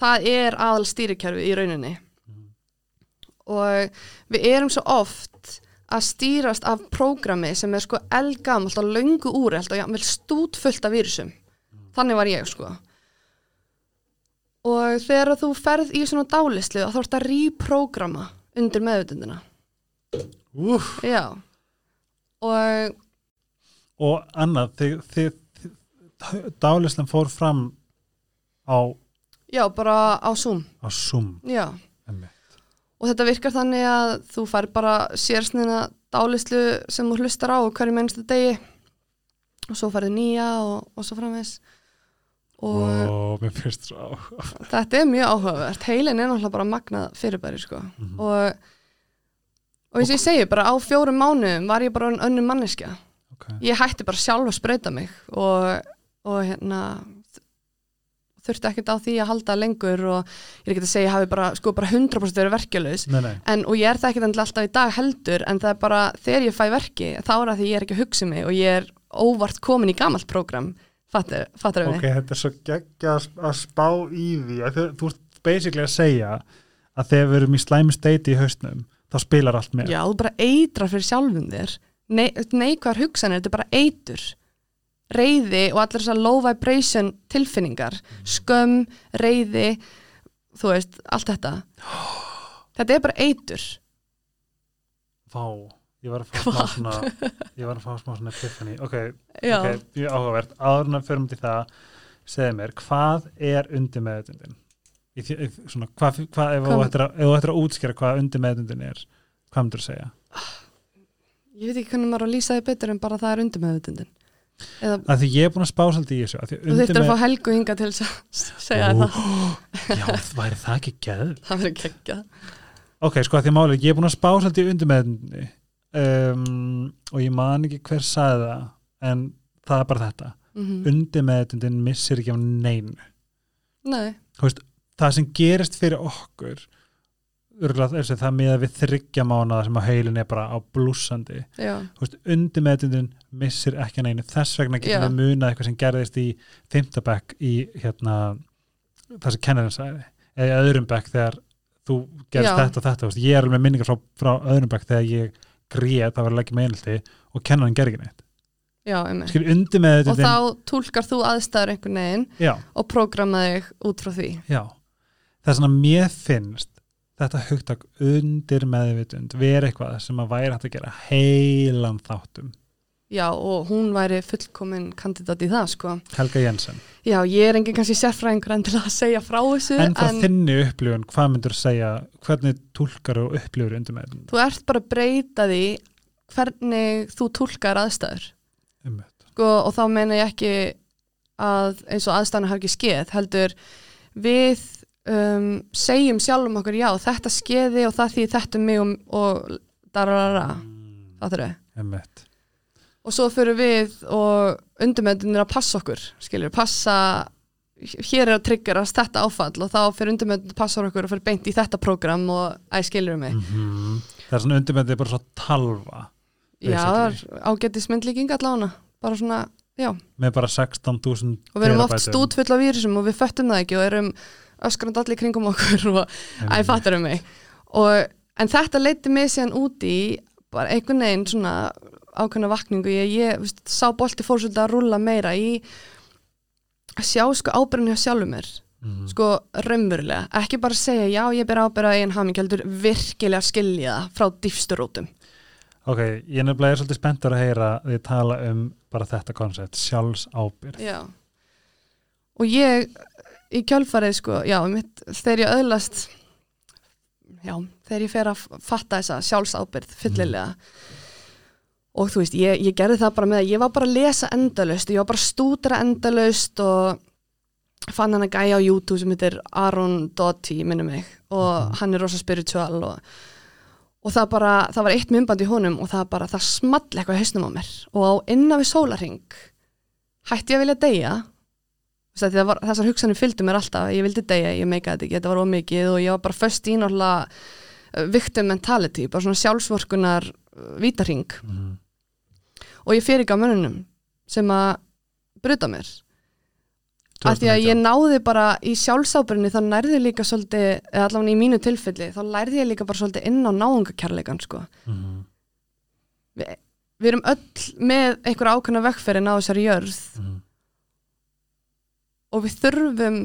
Speaker 2: Það er aðal stýrikerfi í rauninni. Og við erum svo oft að stýrast af prógrami sem er sko eldgamalt og löngu úrelt og jafnvel stútfullt af vírusum. Þannig var ég sko. Og þegar þú ferð í svona dálislu þá þetta að reprógrama undir meðutundina.
Speaker 1: Úf,
Speaker 2: Já. Og
Speaker 1: og annað þið, þið, þið, dálislan fór fram á,
Speaker 2: já, bara á Zoom.
Speaker 1: á Zoom
Speaker 2: Já.
Speaker 1: einmitt.
Speaker 2: Og þetta virkar þannig að þú fær bara sérsnina dálislu sem þú hlustar á hverju mennstu degi og svo færðu nýja og, og svo framvegs. Og
Speaker 1: og áhuga
Speaker 2: þetta er mjög áhugavert. Heilin er náttúrulega bara magnað fyrirbæri sko. Og, og eins og ég segi, bara á fjórum mánuðum var ég bara önnum manneskja.
Speaker 1: okay.
Speaker 2: ég hætti bara sjálf að sprauta mig og, og hérna þurfti ekkert á því að halda lengur og ég er ekki að segja að ég hafi bara, sko, bara 100% verið verkjalaus. Og ég er það ekkert alltaf í dag heldur en það er bara þegar ég fæ verki þá er það því ég er ekki að hugsa mig og ég er óvart komin í gamalt prógram. Fattar, fattar
Speaker 1: ok,
Speaker 2: við
Speaker 1: þetta er svo geggja að, spá í því. Að þú, ert basically að segja að þegar við erum í slæmi steiti í haustnum þá spilar allt með.
Speaker 2: Já, þú bara eitra fyrir sjálfum þér. Nei, neikvar hugsanir, þetta er bara eitur reyði og allir þessar low vibration tilfinningar skömm, reyði þú veist, allt þetta. Þetta er bara eitur.
Speaker 1: Vá, ég var að fá smá svona ég var að fá smá svona epiphany. Ok,
Speaker 2: Já,
Speaker 1: ok, mjög áhugavert. Áður en að förum til það segðu mér, hvað er undir meðutundin? Í, því- í, svona, hvað, hvað ef þú ættir að, að útskýra hvað undir meðutundin er hvað myndur þú segja?
Speaker 2: ég veit ekki hvernig maður að lýsa því betur en bara það er undir meðutundin eða
Speaker 1: að því ég er búin að spá svolítið í þessu að
Speaker 2: þú þurftir að fá helgu hinga til þess að segja
Speaker 1: Ó,
Speaker 2: það.
Speaker 1: já, væri það ekki geð
Speaker 2: það verður kekkja
Speaker 1: ok, sko að því málið, ég er búin að spá svolítið í undir meðutundinni um, og ég man ekki hver sagði það en það er bara þetta.
Speaker 2: Mm
Speaker 1: undir meðutundin missir ekki af neinu.
Speaker 2: Nei,
Speaker 1: það sem gerist fyrir okkur örgulega þess að það með að við þryggja mánuða sem að heilin er bara á blúsandi
Speaker 2: já,
Speaker 1: undir meðutundin missir ekki neinu. Þess vegna getum
Speaker 2: Já.
Speaker 1: við munað eitthvað sem gerðist í fimmtabæk í hérna það sem kennarinn sagði eða í öðrum bekk þegar þú gerst
Speaker 2: Já.
Speaker 1: þetta og þetta, ég er alveg með minningar frá, frá öðrum bekk þegar ég grét það var að leggja meðinaldi og kennarinn ger ekki neitt.
Speaker 2: Já, og þá túlkar þú aðstæður einhvern veginn
Speaker 1: já,
Speaker 2: og prógrama þig út frá því.
Speaker 1: Já. Það er svona mér finnst þetta hugtak undir meðvitund vera eitthvað sem að væri hægt að gera heilan þáttum
Speaker 2: Já, og hún væri fullkomin kandidat í það, sko.
Speaker 1: Helga Jensen
Speaker 2: Já, ég er engin kannski sérfræðingur en til að segja frá þessu,
Speaker 1: en frá þinni upplifun, hvað myndur segja hvernig túlkar og upplifur undir meðvitund
Speaker 2: þú ert bara að breyta því hvernig þú túlkar aðstæður.
Speaker 1: um
Speaker 2: Sko, og þá meina ég ekki að eins og aðstæðan hafi ekki skeð, heldur við um, segjum sjálfum okkur, já, þetta skeði og það því þetta um mig og, og dararara, það þurfi.
Speaker 1: um
Speaker 2: og svo fyrir við og undirmöndunir að passa okkur skilur, passa hér er að triggerast þetta áfall og þá fyrir undirmöndunir passa okkur og fyrir beint í þetta prógram og æ, skilur mig.
Speaker 1: Mhm. það er svona undir meðvitund bara svo talva
Speaker 2: já, það er ágættis myndlíking allavega bara svona, já,
Speaker 1: með bara 16.000
Speaker 2: og við erum oft stútfull af vírusum og við föttum það ekki og erum öskrand allir kringum okkur og æ, fattar um mig. Og, en þetta leiti mig síðan út í bara einhvern veginn svona ákveðna vakningu, ég, ég veist, sá bolti fór svolítið að rúlla meira í að sjá sko ábyrðin hjá sjálfum mér.
Speaker 1: Mhm.
Speaker 2: sko raunverulega, ekki bara segja já ég ber ábyrða einn haming heldur virkilega skilja það frá dýfsturótum
Speaker 1: ok, ég nefnilega er svolítið spenntur að heyra því tala um bara þetta koncept, sjálfs ábyrð
Speaker 2: já, og ég í kjölfarið sko, já, mitt, þegar ég öðlast já, þegar ég fer að fatta þessa sjálfsábyrð fyllilega og þú veist, ég, ég gerði það bara með að ég var bara að lesa endalaust, ég var bara að stúdra endalaust og fann hann að gæja á YouTube sem heitir Aaron Doughty, minnum mig. Og hann er rosa spiritual og, og það bara, það var eitt myndband í honum og það bara, það small eitthvað hausnum á mér. Og á innan við sólarring hætti ég að vilja deyja. Var, þessar hugsanir fylgdu mér alltaf, ég vildi deyja, ég meikaði þetta ekki, þetta var ómikið og ég var bara först í náttúrulega victim mentality, bara svona sjálfsvorkunar vítarhing
Speaker 1: Mhm.
Speaker 2: og ég fyrir ekki á mönnunum sem að bruta mér af því að ég náði bara í sjálfsábyrni þá nærði ég líka svolítið, eða allavega í mínu tilfelli þá lærði ég líka bara svolítið inn á náungakærleikan sko. Vi, við erum öll með einhver ákveðna vekkferðin á þessari jörð
Speaker 1: Mhm.
Speaker 2: og við þurfum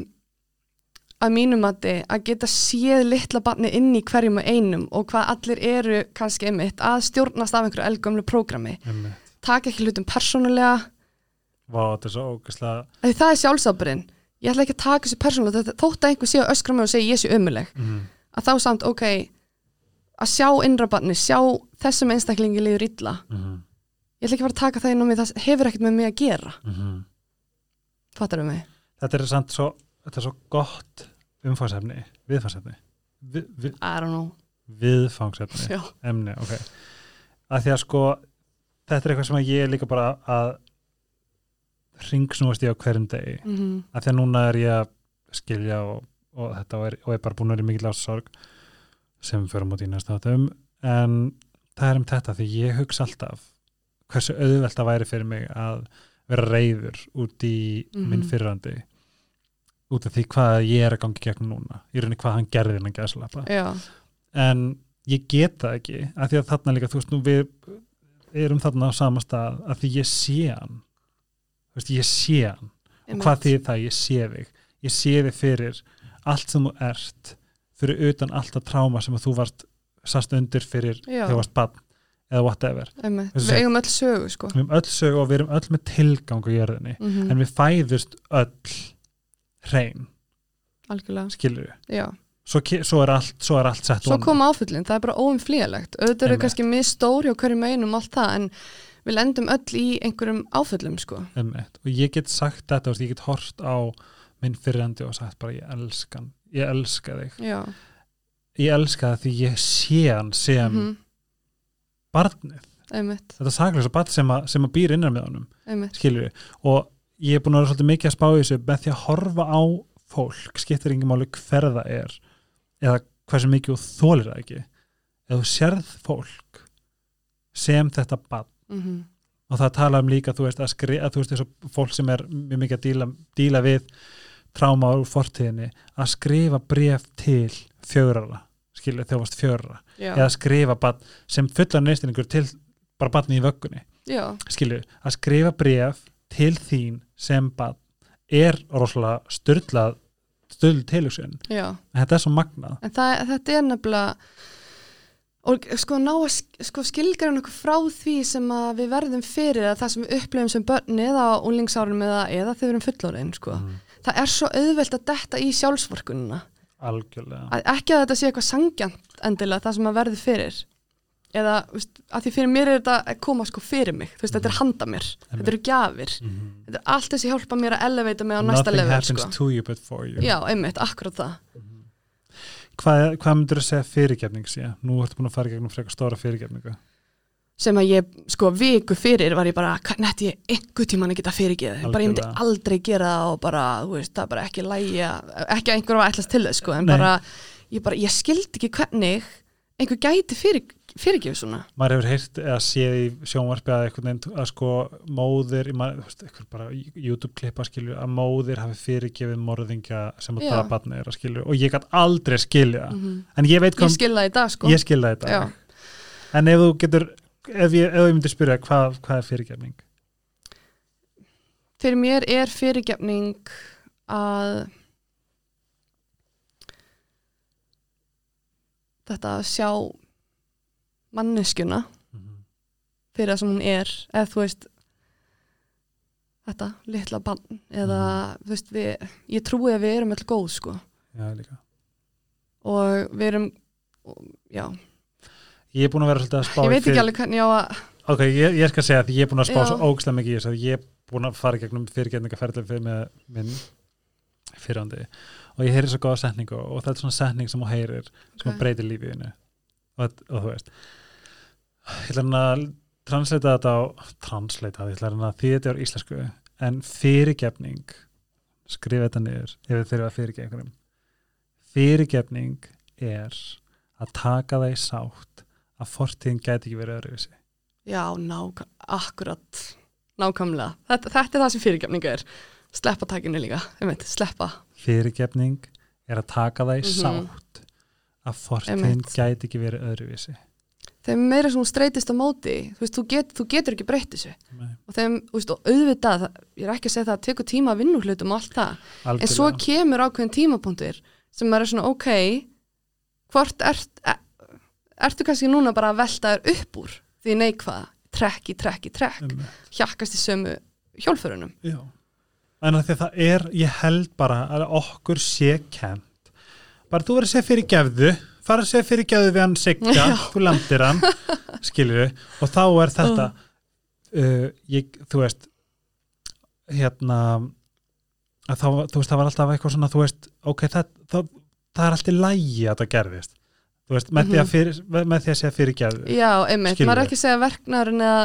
Speaker 2: að mínum að að geta séð litla barni inn í hverjum og einum og hvað allir eru kannski einmitt að stjórnast af einhverju elgumlu prógrami taka ekki hlutum persónulega
Speaker 1: Vá, þetta er svo ógæslega
Speaker 2: það er sjálfsábyrinn ég ætla ekki að taka þessu persónulega þótt að einhver sé að öskra mig og segja ég sé umuleg
Speaker 1: mm.
Speaker 2: að þá samt ok að sjá innra barni, sjá þessum einstaklingi líður illa
Speaker 1: Mm.
Speaker 2: ég ætla ekki að fara að taka það inn á mig, það hefur ekkert með mig að gera
Speaker 1: Mm.
Speaker 2: fattar?
Speaker 1: Þetta er samt svo, þetta er svo gott umfangsefni, viðfangsefni. Við, við,
Speaker 2: I don't know.
Speaker 1: viðfangsefni. Emni, ok. Að því að sko, þetta er eitthvað sem að ég líka bara að ringsnúast í á hverjum degi.
Speaker 2: Mm -hmm.
Speaker 1: að því að núna er ég að skilja og, og þetta og er, og er bara búin að vera í mikil ásorg sem förum út í næsta átum en það er um þetta því ég hugsa alltaf hversu auðvelt það væri fyrir mig að vera reyður út í minn
Speaker 2: Mhm.
Speaker 1: fyrrandi út af því hvað ég er að gangi gegn núna í rauninni hvað hann gerði innan gæðslappa en ég get það ekki af því að þarna líka, þú veist nú við erum þarna á sama stað af því ég sé hann. Þú veist, ég sé hann. Og hvað þýðir það, ég sé þig. Ég sé þig fyrir allt sem þú ert fyrir utan allt að tráma sem að þú varst sast undir fyrir
Speaker 2: Já.
Speaker 1: þegar þú varst bann eða whatever.
Speaker 2: Við eigum öll sögu sko.
Speaker 1: Við erum öll sög og við erum öll með tilgang á jörðinni.
Speaker 2: Mm
Speaker 1: en við fæðust öll hrein,
Speaker 2: Algjörlega,
Speaker 1: skilur við
Speaker 2: já.
Speaker 1: Svo, svo, er allt, svo er allt sett
Speaker 2: Svo kom áfyllin, það er bara óumflýjalegt auðvitað eru kannski misstóri og hverju meinum allt það en við lendum öll í einhverjum áfyllum sko.
Speaker 1: Einmitt. og ég get sagt þetta, ég get hort á minn fyrirandi og sagt bara ég elska hann, ég elska þig.
Speaker 2: Já,
Speaker 1: ég elska það því ég sé hann sem
Speaker 2: mhm,
Speaker 1: barnið,
Speaker 2: einmitt,
Speaker 1: þetta saklösa barn sem, að, sem að býr innan með honum, skilur við og ég er búin að vera svolítið mikið að spá í þessu með því að horfa á fólk skiptir engin máli hver það er eða hversu mikið þú þólir það ekki. Ef þú sérð fólk sem þetta barn
Speaker 2: mm
Speaker 1: og það tala um líka þú veist að skri, að þú veist þessu fólk sem er mjög mikið að díla, díla við tráma úr fortíðinni að skrifa bref til fjörara skilja varst fjörara
Speaker 2: Já,
Speaker 1: eða skrifa barn sem fullan neistinningur til bara barni í vöggunni skilju, að skrifa bref til þín sem barn er rosalega styrlað styrl tilhugsun,
Speaker 2: já.
Speaker 1: En þetta er svo magnað.
Speaker 2: En það, þetta er nefnilega og sko ná að sk- sko, skilgræna okkur frá því sem að við verðum fyrir að það sem við upplifum sem börn eða á unlingsárunum eða, eða þegar við erum fullorðin sko.
Speaker 1: mm.
Speaker 2: það er svo auðvelt að detta í sjálfsvorkunina.
Speaker 1: Algjörlega.
Speaker 2: Að ekki að þetta sé eitthvað sangjant endilega það sem að verður fyrir eða veist, að því fyrir mér er þetta að koma sko fyrir mig, þú veist, þetta er handa mér. Þetta eru gjafir,
Speaker 1: mm.
Speaker 2: þetta er allt þessi hjálpa mér að elevata mig á næsta
Speaker 1: nothing
Speaker 2: level
Speaker 1: happens
Speaker 2: sko.
Speaker 1: to you but for you.
Speaker 2: Já, einmitt, akkurat það.
Speaker 1: Hvað, hvað myndur þú segja fyrirgefning sé? Nú ertu búin að fara gegnum frekar stóra fyrirgefningu.
Speaker 2: Sem að ég, sko, viku fyrir var ég bara, hvernig ætti ég einhver tíman að geta fyrirgeð, bara ég myndi aldrei gera það og bara, þú veist, það er bara ekki lægja, ekki að einhver var ætlast til þess, sko, en
Speaker 1: Nei.
Speaker 2: bara ég bara, ég skildi ekki hvernig einhver gæti fyrir, fyrirgefið svona?
Speaker 1: Maður hefur heyrt eða séð í sjónvarpi að einhvern veginn að sko móðir, ég eitthvað bara YouTube klippa skilju, að móðir hafi fyrirgefið morðingja sem að það barni er að skilju. Og ég gætt aldrei skilja.
Speaker 2: Mm
Speaker 1: en ég veit
Speaker 2: ég
Speaker 1: hvað,
Speaker 2: skil það í dag, sko.
Speaker 1: Ég skilja þetta
Speaker 2: Já.
Speaker 1: en ef þú getur ef ég, ef ég myndi spyrja hvað, hvað er fyrirgefning?
Speaker 2: Fyrir mér er fyrirgefning að þetta að sjá manneskjuna
Speaker 1: Mhm.
Speaker 2: fyrir það sem hún er eða þú veist þetta, litla bann eða, þú veist, við, ég trúi að við erum öll góð, sko.
Speaker 1: Já,
Speaker 2: og við erum, og- já.
Speaker 1: Ég er búin að vera svolítið að spá
Speaker 2: ég veit ekki
Speaker 1: fyrir-
Speaker 2: alveg hvernig á að
Speaker 1: ok, ég, ég skal segja að ég er búin að spá
Speaker 2: Já.
Speaker 1: svo ógislega mikið í þessu að ég er búin að fara gegnum fyrirgetningaferðlega fyrir með minn fyrirandi og ég heyri svo góða setningu og þetta er svona setning sem þú heyrir sem
Speaker 2: Ok.
Speaker 1: breytir lífiðinu og, og þú veist ég ætla hann að translata þetta á translata, ég ætla hann að því þetta er íslensku en fyrirgefning skrifa þetta niður ef þið þurfa að fyrirgefa einhverjum fyrirgefning er að taka það í sátt að fortíðin gæti ekki verið öðruvísi
Speaker 2: Já, nák akkurat nákvæmlega. Þetta, þetta er það sem fyrirgefning er. Sleppa takinu líka, veit, sleppa.
Speaker 1: fyrirgefning er að taka það í
Speaker 2: Mhm.
Speaker 1: sátt að fortíðin
Speaker 2: Einmitt.
Speaker 1: gæti ekki verið öðruvísi
Speaker 2: Þegar meira sem hún streytist á móti, þú veist, þú, get, þú getur ekki breytt þessu.
Speaker 1: Nei,
Speaker 2: Og þeim, veist, og auðvitað, ég er ekki að segja það að tekur tíma að vinna úr hlutum og allt það. En svo kemur ákveðin tímapunktur sem maður er svona, ok, hvort ert, er, ertu kannski núna bara að velta þér upp úr því neikvað, trekk í trekk í trekk, hjakkast í sömu hjólförunum.
Speaker 1: Já. En því að það er, ég held bara að okkur sé kent. Bara þú verður að segja fyrir gefðu, fara segja fyrir gefðu við hann sigga, þú landir hann, skilju, og þá er þetta, uh, ég, þú veist, hérna, þá, þú veist, það var alltaf eitthvað svona, þú veist, ok, það, það, það er alltaf lægi að það gerðist. Þú veist, með, fyrir, með því að segja fyrir gefðu.
Speaker 2: Já, einmitt,
Speaker 1: Skilurðu?
Speaker 2: maður er ekki að segja verknæðurinn eða,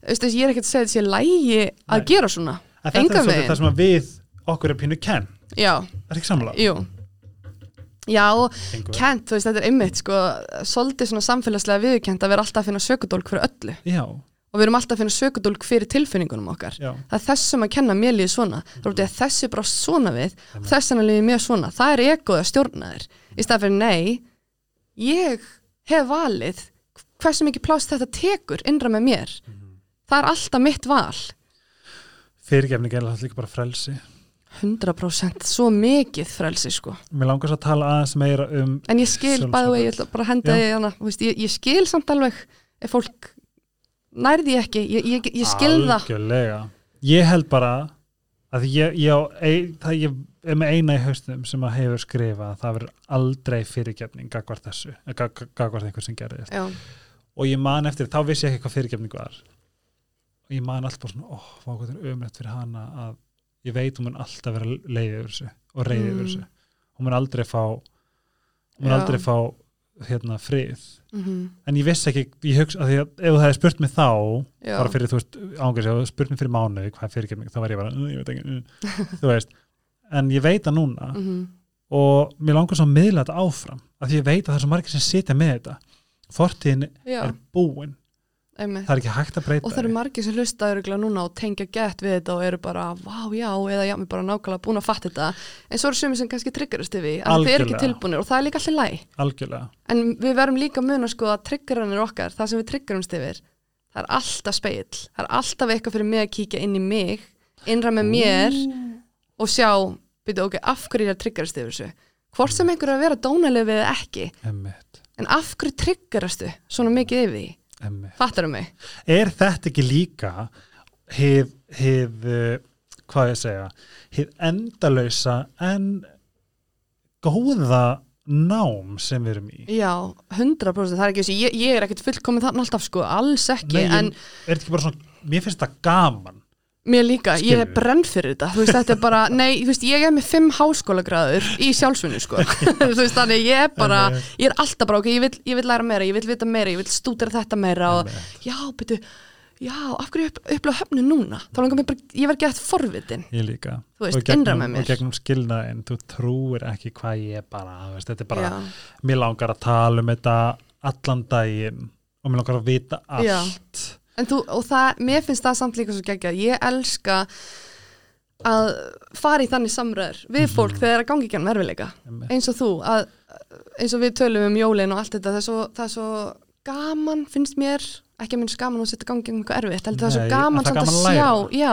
Speaker 2: þú veist, ég er ekki að segja þessi lægi að
Speaker 1: Nei.
Speaker 2: gera svona.
Speaker 1: En þetta
Speaker 2: engan
Speaker 1: er
Speaker 2: veginn.
Speaker 1: það sem við, okkur er pínu kenn.
Speaker 2: Já,
Speaker 1: Er ekki samlega?
Speaker 2: jú. Já, kent, þú veist, þetta er einmitt, sko, svolítið svona samfélagslega viðurkent að vera alltaf að finna sökudólk fyrir öllu
Speaker 1: Já,
Speaker 2: og við erum alltaf að finna sökudólk fyrir tilfinningunum okkar.
Speaker 1: já.
Speaker 2: Það er þessum að kenna mér líði svona, þú veist, að þessi bara svona við og
Speaker 1: Einmitt.
Speaker 2: þess að líði mér svona, það er egoð að stjórna þér. Í stað fyrir nei, ég hef valið hversu mikið pláss þetta tekur innra með mér.
Speaker 1: Mhm.
Speaker 2: Það er alltaf mitt val.
Speaker 1: fyrirgefning er alltaf líka bara frelsi
Speaker 2: 100% svo mikið frelsi sko.
Speaker 1: Mér langar svo að tala aðeins meira um
Speaker 2: en ég skil bæðu vegi, ég ætla bara að henda því hana, veist, ég, ég skil samt alveg ef fólk nærði ekki. Ég, ég, ég skil það.
Speaker 1: Algjörlega. Ég held bara að ég, það, er með eina í haustum sem að hefur skrifað að það verður aldrei fyrirgefning gagvart þessu, eh, gag- gag- gagvart einhver sem gerðist
Speaker 2: já,
Speaker 1: og ég man eftir, þá vissi ég ekki hvað fyrirgefning var. Og ég man alltaf bara svona ó, oh, hvað er umrætt fyrir hana að ég veit hún mun alltaf vera leiði yfir þessu og reyði yfir
Speaker 2: Mm.
Speaker 1: þessu. Hún mun aldrei fá hún mun aldrei fá hérna frið.
Speaker 2: Mm
Speaker 1: en ég vissi ekki, ég hugsa að því að ef þú hefði spurt mig þá,
Speaker 2: já.
Speaker 1: bara fyrir þú veist ef þú spurt mig fyrir mánuði hvað er fyrirgefning þá var ég bara, "Uh, ég veit ekki, uh," þú veist. En ég veit það núna
Speaker 2: Mhm.
Speaker 1: og mér langar svo að miðla þetta áfram af því ég veit að það er svo margir sem sitja með þetta. Fortíðin er búin
Speaker 2: einmitt.
Speaker 1: Það er ekki hægt að breyta
Speaker 2: og það eru margir sem hlusta öruglega núna og tengja gett við þetta og eru bara, vá, já, eða já, mér bara nákvæmlega búin að fatta þetta. En svo eru sumir sem kannski triggerast yfir að þið eru ekki tilbúinir og það er líka allir læg
Speaker 1: algjörlega,
Speaker 2: En við verum líka að muna sko að triggeranir okkar, það sem við triggerumst yfir, það er alltaf speill, það er alltaf eitthvað fyrir mig að kíkja inn í mig, innra með mér og sjá, byrju, ok, af hverju ég er að triggerast yfir þessu? Hvort sem einhver er að vera dónaleg við eða ekki,
Speaker 1: emmitt
Speaker 2: en af hverju triggerastu svona mikið yfir því?
Speaker 1: Emmitt
Speaker 2: Fattarum mig?
Speaker 1: er þetta ekki líka hef, hef uh, hvað ég segja hef endalausa en góða nám sem við erum í
Speaker 2: Já, 100% það er ekki þessi, ég, ég er ekkert fullkomið þannig alltaf sko, alls ekki,
Speaker 1: Nei,
Speaker 2: en
Speaker 1: er þetta ekki bara svona, mér finnst þetta gaman
Speaker 2: Mér líka, ég er brenn fyrir þetta, þú veist, þetta er bara, nei, þú veist, ég er með fimm háskólagráður í sjálfsvinnu, sko, þú veist, þannig ég er bara, ég er alltaf bara, ok, ég vil, ég vil læra meira, ég vil vita meira, ég vil stúdera þetta meira og, já, byrju, já, af hverju upp, upplega höfnu núna? Þá langar mér bara, ég verð gett forvitin,
Speaker 1: ég líka.
Speaker 2: Þú veist,
Speaker 1: gegnum-
Speaker 2: innra með mér.
Speaker 1: og gegnum skilnaðin, þú trúir ekki hvað ég er bara, þú veist, þetta er bara
Speaker 2: já,
Speaker 1: mér langar að tala um þetta allan daginn og mér langar að vita allt.
Speaker 2: Já. En þú, og það, mér finnst það samt líka svo geggjað, ég elska að fara í þannig samræður við fólk þegar það er að gangi ekki hann verfileika.
Speaker 1: Einmitt.
Speaker 2: eins og þú að, eins og við tölum um jólin og allt þetta það er svo, það er svo gaman finnst mér ekki að minnst gaman að setja gangi um eitthvað erfitt heldur það er svo gaman samt að
Speaker 1: að
Speaker 2: sjá já,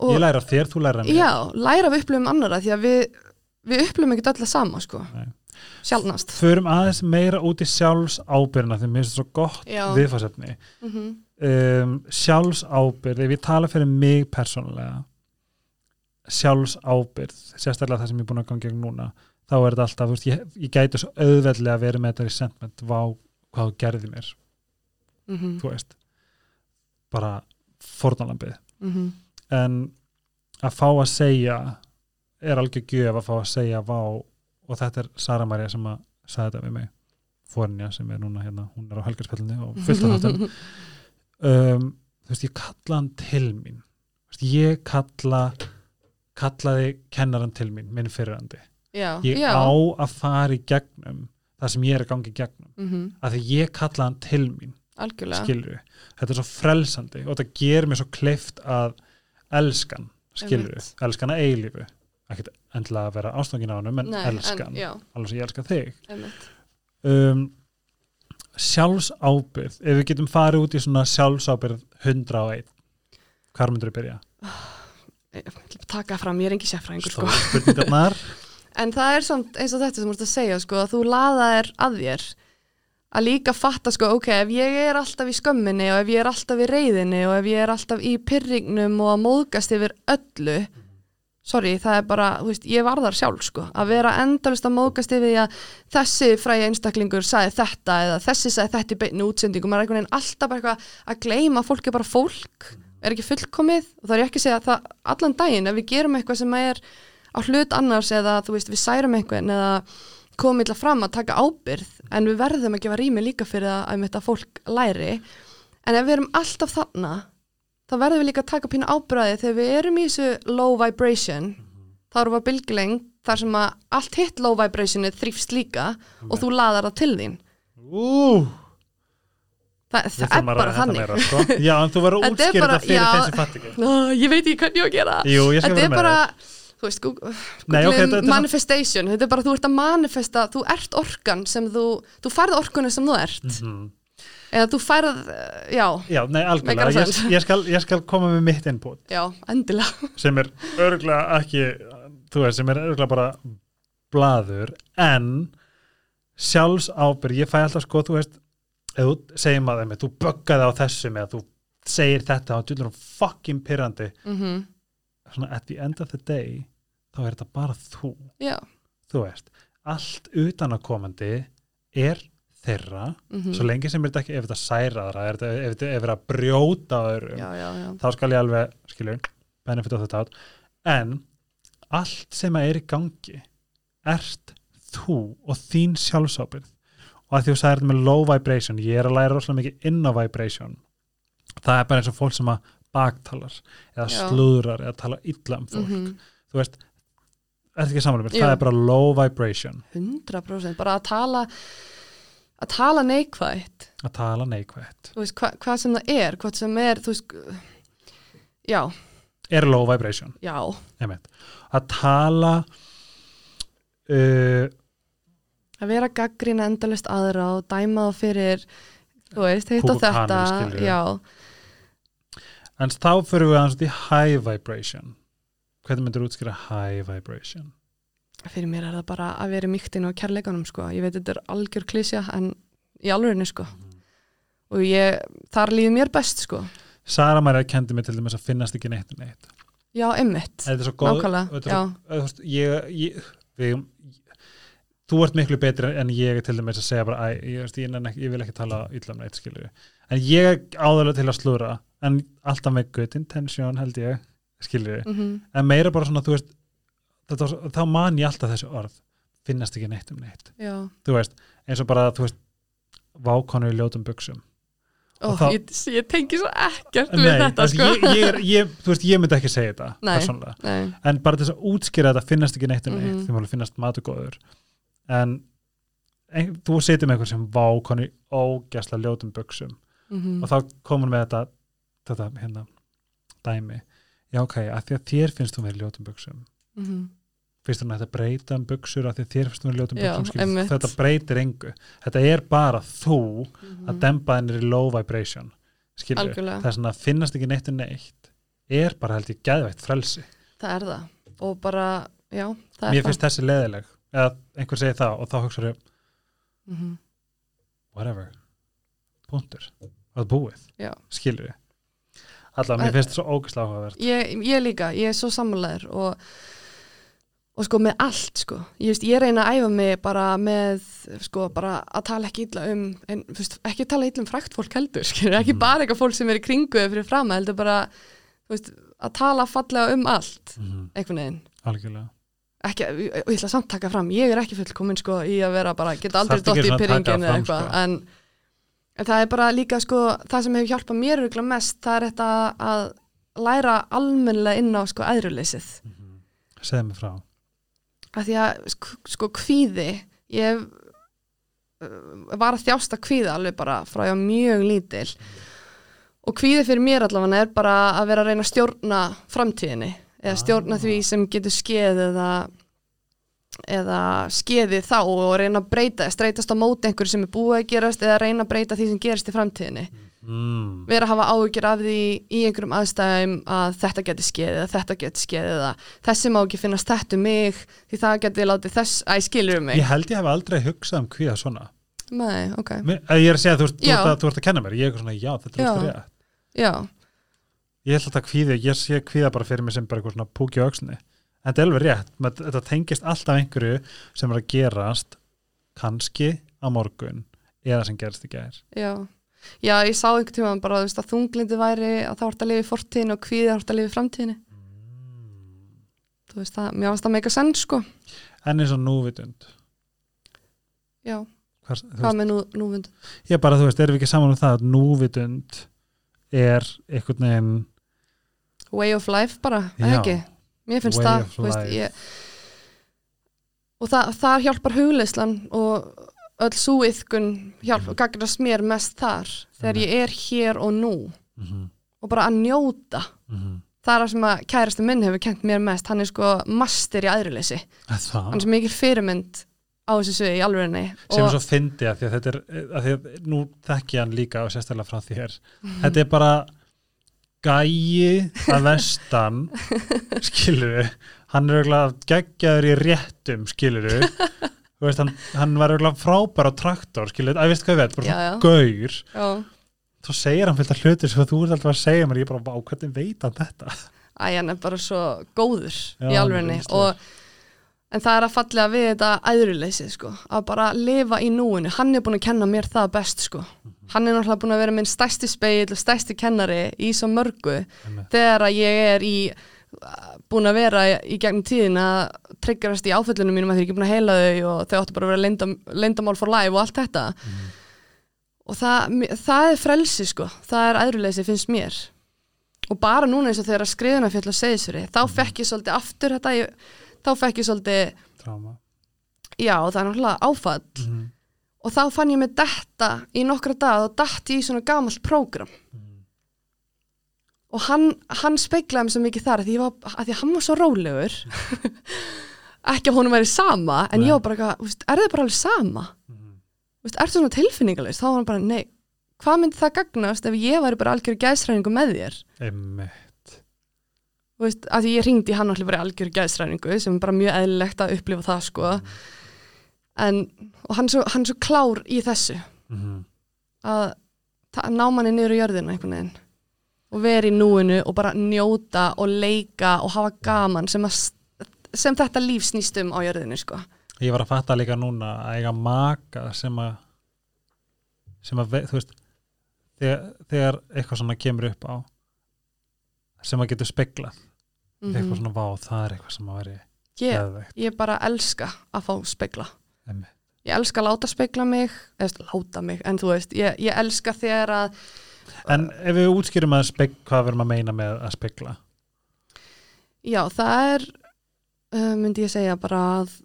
Speaker 2: og,
Speaker 1: ég læra þér, þú læra mér.
Speaker 2: Já, læra af upplifum annara því að við, við upplifum ekki öll að sama sko,
Speaker 1: Nei.
Speaker 2: sjálfnast
Speaker 1: förum aðeins meira út í sjálfs ábyrna því mér finnst það svo gott viðfarsefni
Speaker 2: mm
Speaker 1: um, sjálfsábyrð ef ég tala fyrir mig persónulega sjálfsábyrð sérstaklega það sem ég er búin að ganga gegn núna þá er þetta alltaf, veist, ég, ég gæti svo auðveldlega að vera með þetta í sentiment vá hvað gerði mér,
Speaker 2: mhm,
Speaker 1: þú veist bara fórnalambið
Speaker 2: mhm,
Speaker 1: en að fá að segja er algjör gjöf að fá að segja vá og þetta er Sara Maria sem að sagði þetta við mig. Fornja sem er núna hérna, hún er á helgarspillinu og fullt af þáttum um, þú veist, ég kalla hann til mín. Veist, ég kalla kallaði kennaran til mín minn fyrirandi,
Speaker 2: já,
Speaker 1: ég
Speaker 2: já.
Speaker 1: á að fara í gegnum það sem ég er að gangi í gegnum.
Speaker 2: Mhm,
Speaker 1: að því ég kalla hann til mín skilur þetta er svo frelsandi og þetta gerir mér svo kleift að elskan,
Speaker 2: Einmitt.
Speaker 1: elskan að eilífu. Ekkert endilega að vera ástofngin á hann en
Speaker 2: Nei,
Speaker 1: elskan,
Speaker 2: en,
Speaker 1: alveg sem ég elska þig. Um, sjálfsábyrð ef við getum farið út í svona sjálfsábyrð 101 hvar myndur við byrja?
Speaker 2: Ég að taka fram, ég er engi sérfræðingur sko. En það er samt eins og þetta sem þú ert að segja sko, að þú laða þér að þér að líka fatta sko, ok, ef ég er alltaf í skömminni og ef ég er alltaf í reyðinni og ef ég er alltaf í pyrringnum og að móðgast yfir öllu sorry, það er bara, þú veist, ég var þar sjálf sko, að vera endalist að móðgast yfir því að þessi fræði einstaklingur sagði þetta eða þessi sagði þetta í beinu útsendingum maður er einhvern veginn alltaf bara eitthvað að gleyma að fólk er bara fólk, er ekki fullkomið. Og það er ég ekki að segja að það allan daginn ef við gerum eitthvað sem er á hlut annars eða þú veist við særum einhvern eða komum illa fram að taka ábyrð en við verðum að gefa rými líka fyrir að, að en ef við líka að taka pínu ábyrði þegar við erum í þessu low vibration þá erum við að bylgileng þar sem að allt hitt low vibrationu þrýfst líka og þú laðar það til þín.
Speaker 1: Ú,
Speaker 2: Þa,
Speaker 1: við
Speaker 2: það er bara þannig.
Speaker 1: meira sko. Já, en þú verður að útskýra
Speaker 2: bara-
Speaker 1: þetta fyrir þeim sem fatt ekki.
Speaker 2: Nó, ég veit ekki hvernig ég á að gera. Það.
Speaker 1: Jú, ég skal
Speaker 2: þetta
Speaker 1: vera
Speaker 2: er
Speaker 1: með
Speaker 2: bara þú veist, Google,
Speaker 1: Nei, ok,
Speaker 2: Google
Speaker 1: þetta-
Speaker 2: manifestation. Þetta er bara, þú ert að manifesta þú ert orkan sem þú þú færð orkunni sem þú ert.
Speaker 1: Mhm.
Speaker 2: Eða þú færð, eh, já,
Speaker 1: Já, nei, algjörlega, ég, ég, skal, ég skal koma með mitt input.
Speaker 2: Já, endilega.
Speaker 1: Sem er örglega ekki þú veist, sem er örglega bara blaður, en sjálfsábyrg, ég fæ alltaf sko, þú veist ef þú segir maður þeim, þú böggaði á þessu með að þú segir þetta og djúlur fucking pyrrandi
Speaker 2: mm
Speaker 1: svona at the end of the day þá er þetta bara þú,
Speaker 2: já,
Speaker 1: þú veist allt utanakomandi er þeirra,
Speaker 2: mm
Speaker 1: svo lengi sem er þetta ekki ef þetta særa aðra, ef þetta er að brjóta öðrum
Speaker 2: já, já, já,
Speaker 1: þá skal ég alveg, skilur benefit of the doubt, en allt sem er í gangi ert þú og þín sjálfsábyrð og að því þú sagði þetta með low vibration ég er að læra rosalega mikið inn á vibration það er bara eins og fólk sem að baktalar eða slúðrar eða tala illa um fólk.
Speaker 2: Mm
Speaker 1: þú veist, er þetta ekki samanlega það er bara low vibration.
Speaker 2: 100% bara að tala að tala neikvægt
Speaker 1: að tala neikvægt
Speaker 2: veist, hva, hvað sem það er, hvað sem er þú veist, já,
Speaker 1: er low vibration,
Speaker 2: já.
Speaker 1: Að tala uh,
Speaker 2: að vera gaggrina endalist aðra og dæma þá fyrir þú veist, og
Speaker 1: kanil,
Speaker 2: þetta já,
Speaker 1: En þá fyrir við aðeins í high vibration. Hvernig myndir útskýra high vibration?
Speaker 2: Fyrir mér er það bara að vera mýktin á kærleikanum sko, ég veit þetta er algjör klísja en í alvegni sko. Og ég, þar líður mér best sko.
Speaker 1: Sara Maria kendi mig til dæmis að finnast ekki neitt um neitt.
Speaker 2: já,
Speaker 1: góð.
Speaker 2: nákvæmlega
Speaker 1: þú ég, ég, ert miklu betri en ég til dæmis að segja bara, ég, ég, ekki, ég vil ekki tala illa um neitt, skilur En ég áðurlega til að slúra, en alltaf með good intention held ég, skilur
Speaker 2: mm
Speaker 1: En meira bara svona, þú veist, þetta, þá man ég alltaf þessi orð, finnast ekki neitt um neitt. veist, eins og bara, þú veist, vákonu í ljótum buksum.
Speaker 2: Ó,
Speaker 1: þá-
Speaker 2: ég, ég tengi svo ekkert við
Speaker 1: Nei,
Speaker 2: þetta
Speaker 1: altså,
Speaker 2: sko
Speaker 1: ég, ég, ég, þú veist, ég myndi ekki segja þetta
Speaker 2: Nei. Nei,
Speaker 1: en bara þess að útskýra þetta finnast ekki neitt um neitt,
Speaker 2: Mhm.
Speaker 1: því maður finnast matur góður en ein, þú setur með eitthvað sem vákonu í ógæsla ljótum buksum
Speaker 2: mm
Speaker 1: og þá komum við þetta þetta hérna dæmi já ok, að því að þér finnst þú verið ljótum buksum
Speaker 2: -hmm.
Speaker 1: Finnst þú að þetta breyta um buksur að því að þér finnst þú verið ljótum
Speaker 2: Já,
Speaker 1: buksum þetta breytir engu. Þetta er bara þú að dempa hennir í low vibration
Speaker 2: Mhm. Algjörlega.
Speaker 1: það er svona að finnast ekki neitt um neitt er bara held ég geðveitt frelsi.
Speaker 2: Það er það. Og bara, já, það er
Speaker 1: mér
Speaker 2: það.
Speaker 1: finnst þessi leðileg eða einhver segir það og þá hugsaður
Speaker 2: mm
Speaker 1: whatever, punktur. Að búið, við allavega, mér finnst þetta svo ógæslega áhugavert.
Speaker 2: Ég, ég líka, ég er svo sammálaður og, og sko með allt sko, ég, veist, ég reyna að æfa mig bara með, sko, bara að tala ekki illa um, en, veist, ekki tala illa um frækt fólk heldur, skilur, ekki
Speaker 1: Mhm.
Speaker 2: bara eitthvað fólk sem er í kringu eða fyrir fram, heldur bara veist, að tala fallega um allt
Speaker 1: mm
Speaker 2: einhvern veginn.
Speaker 1: Algjörlega.
Speaker 2: Ekki, og ég ætla samt að taka fram, ég er ekki fullkomin sko í að vera bara, geta aldrei dótt í pyrringin eða eitthvað
Speaker 1: sko.
Speaker 2: en, en það er bara líka sko það sem hefur hjálpað mér örugglega mest það er þetta að læra almennilega inn á sko æðruleysið
Speaker 1: segð mér frá
Speaker 2: að því að sko, kvíði ég uh, var að þjásta kvíða alveg bara frá ég var mjög lítil og kvíði fyrir mér allavega er bara að vera að reyna að stjórna framtíðinni eða stjórna
Speaker 1: Ah.
Speaker 2: því sem getur skeið eða eða skeiði þá og reyna að breyta streytast á móti einhverju sem er búið að gerast eða reyna að breyta því sem gerist í framtíðinni
Speaker 1: mm.
Speaker 2: Vera að hafa áhyggjur af því í einhverjum aðstæðum að þetta geti skeið eða þetta geti skeið eða þessi má ekki finnast þetta um mig því það geti látið þess, æ skilur um mig.
Speaker 1: Ég held ég hef aldrei hugsað um hví svona.
Speaker 2: Nei, ok,
Speaker 1: Mér- ég er að segja, þú ert, þú ert, að, þú ert að kenna mér. Ég er svona, já, þetta er
Speaker 2: Já. já,
Speaker 1: ég held að kvíði, ég sé kvíða bara fyrir mig sem bara eitthvað svona púki á öxni en þetta er alveg rétt, Men þetta tengist alltaf einhverju sem er að gerast kannski á morgun eða sem gerist í gær
Speaker 2: já Já, ég sá einhvern tíma bara veist, að þunglindi væri að það vart að lifa í fortíðinu og kvíði vart að lifa í framtíðinu Þú veist það, mér varst það meika senn sko.
Speaker 1: En eins og núvitund.
Speaker 2: Já,
Speaker 1: Hvers,
Speaker 2: hvað
Speaker 1: veist,
Speaker 2: með nú, núvund
Speaker 1: ég bara, þú veist, erum við ekki saman um það að núvitund er einhvern veginn
Speaker 2: Way of life bara, eða
Speaker 1: Já.
Speaker 2: ekki? Mér finnst
Speaker 1: Way
Speaker 2: það, þú veist, ég og það, það hjálpar hugleislan og öll súiðkun hjálp,
Speaker 1: Mhm.
Speaker 2: gagnast mér mest þar þegar ég er hér og nú.
Speaker 1: Mm -hmm,
Speaker 2: og bara að njóta. Það er það sem að kærastu minn hefur kent mér mest. Hann er sko master í æðruleysi.
Speaker 1: Það?
Speaker 2: Hann er svo mikil fyrirmynd á þessu sviði í alvörinni
Speaker 1: sem er svo fyndi að að þetta er að því að nú þekki ég hann líka og sérstaklega frá þér. Þetta er bara gæi að vestan skilur við hann er geggjaður í réttum skilur við veist, hann, hann var auðvitað frábær á traktor skilur að veist hvað ég veit, bara
Speaker 2: Já, já.
Speaker 1: gaur.
Speaker 2: Já,
Speaker 1: þá segir hann að hlutir sem þú ert alltaf að segja mér. Ég bara, vá, hvernig veit hann þetta?
Speaker 2: Æ, hann er bara svo góður í
Speaker 1: yndislegur.
Speaker 2: og en það er að fallega við þetta æðruleysið sko, að bara lifa í núinu. Hann er búin að kenna mér það best sko. Hann er náttúrulega búin að vera minn stærsti speil og stærsti kennari í svo mörgu þegar að ég er í búin að vera í gegnum tíðin að tryggjast í áföllunum mínum að því ég er ekki búin að heila þau og þau áttu bara að vera leyndam, leyndamál for life og allt þetta. Og það, það er frelsi sko. Það er æðruleysi finnst mér. Og bara núna eins og þegar að skriðuna fjall og segisfri þá fekk ég svolítið aftur þetta ég, þá fekk ég svolítið
Speaker 1: Tráma.
Speaker 2: já það er náttúrulega áfall.
Speaker 1: Mhm.
Speaker 2: og þá fann ég mig detta í nokkra dag og datt ég í svona gamalt prógram og hann, hann speglaði mig svo mikið þar að því, var, að því að hann var svo rólegur ekki að honum væri sama en
Speaker 1: Nei.
Speaker 2: ég var bara veist, er þið bara alveg sama. Þú veist, ertu svona tilfinningalist þá var hann bara, nei, hvað myndi það gagnast ef ég væri bara algjör gæðsræningu með þér. Þú veist, að því ég ringdi hann allir bara algjör gæðsræningu sem er bara mjög eðlilegt að upplifa það sko en, og hann er svo, hann er svo klár í þessu
Speaker 1: Mhm.
Speaker 2: að ná manni niður í jörðina einhvern veginn og vera í núinu og bara njóta og leika og hafa gaman sem, að, sem þetta líf snýst um á jörðinu sko.
Speaker 1: ég var að fatta líka núna að eiga maka sem að sem að, þú veist þegar, þegar eitthvað svona kemur upp á sem að getur speglað eitthvað svona vá, það er eitthvað sem að veri
Speaker 2: ég,
Speaker 1: geðveikt.
Speaker 2: ég bara elska að fá spegla
Speaker 1: Einmitt.
Speaker 2: ég elska að láta spegla mig eða láta mig, en þú veist ég, ég elska þegar að
Speaker 1: en ef við útskýrum að speg, hvað við erum að meina með að spegla?
Speaker 2: Já, það er uh, myndi ég segja bara að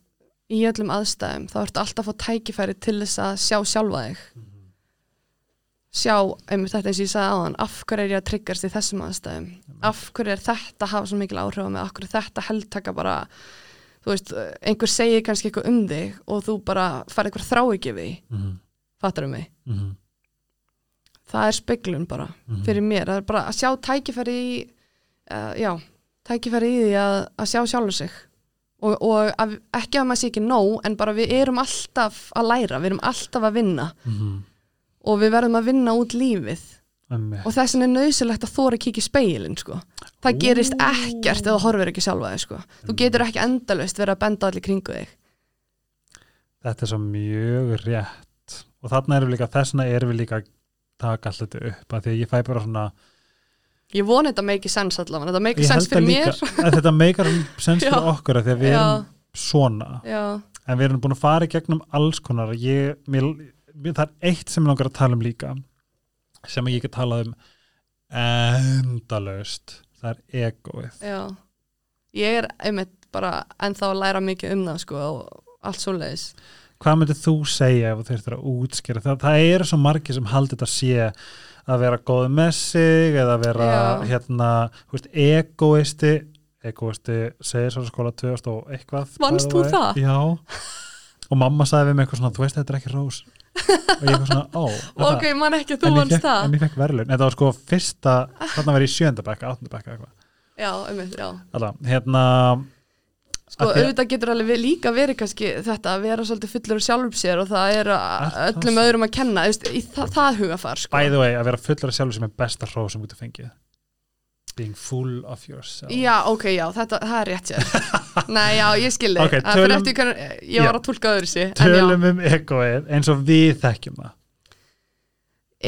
Speaker 2: í öllum aðstæðum þá ertu alltaf að fá tækifæri til þess að sjá sjálfa þig. Sjá, einmitt þetta eins og ég sagði áðan af hverju er ég að tryggjast í þessum aðstæðum? Af hverju er þetta að hafa svo mikil áhrif mig? Af hverju er þetta heldtaka bara þú veist, einhver segir kannski eitthvað um þig og þú bara fær eitthvað þráikifi
Speaker 1: mm -hmm.
Speaker 2: fattar um mig,
Speaker 1: Mm
Speaker 2: það er speglun bara
Speaker 1: -hmm.
Speaker 2: fyrir mér, það er bara að sjá tækifæri í uh, já, tækifæri í því að, að sjá sjálfur sig og, og að, ekki að maður sé ekki nóg en bara við erum alltaf að læra, við erum alltaf að vinna
Speaker 1: mm -hmm.
Speaker 2: og við verðum að vinna út lífið
Speaker 1: um,
Speaker 2: og þess vegna er nöðsilegt að þóra að kíkja í speilin sko. það gerist
Speaker 1: Ó.
Speaker 2: ekkert þú horfir ekki sjálfa þig sko. þú getur ekki endalaust verið að benda allir kringu þig
Speaker 1: þetta er svo mjög rétt og þarna erum við líka, þess vegna erum við líka taka alltaf þetta upp að því að ég fæ bara svona
Speaker 2: ég voni þetta make sense allavega þetta make sense fyrir mér
Speaker 1: líka, að þetta meikar sens fyrir okkur að því að við
Speaker 2: Já.
Speaker 1: erum svona.
Speaker 2: Já,
Speaker 1: en við erum búin að fara í gegnum alls konar. Ég, mér, mér, það er eitt sem ég langar að tala um líka sem ég get talað um endalaust. Það er egoið.
Speaker 2: Já. Ég er einmitt bara ennþá að læra mikið um það sko, og allt svo leiðis
Speaker 1: hvað myndir þú segja ef þú þurftir að útskýra það, það eru svo margir sem haldi þetta sé að vera góð með sig eða vera
Speaker 2: Já.
Speaker 1: hérna, veist, egoisti. Egoisti segir svo skóla 2000 og eitthvað
Speaker 2: Vannst þú það?
Speaker 1: Já, og mamma sagði við mig eitthvað svona, þú veist þetta er ekki rós. Og ég var svona, ó
Speaker 2: ok,
Speaker 1: það?
Speaker 2: man ekki að þú vannst það?
Speaker 1: en ég fekk verðlun, þetta var sko fyrsta þarna verið í sjöndabækka, áttundabækka eitthvað.
Speaker 2: Já, einmitt, já.
Speaker 1: Alla, hérna
Speaker 2: Sko, auðvitað getur alveg líka verið kannski þetta að vera svolítið fullur af sjálfum sér og það er öllum öðrum að kenna, veist, í það, það hugafar, sko.
Speaker 1: by the way, að vera fullur af sjálfur sem er besta hró sem getur fengið being full of yourself
Speaker 2: Já, ok, já, þetta, það er rétt sér. Nei, já, ég skilði.
Speaker 1: Ok,
Speaker 2: það fyrir
Speaker 1: tölum-
Speaker 2: eftir hvernig, ég var að tólka öðru sér.
Speaker 1: tölum um egoið eins og við þekkjum það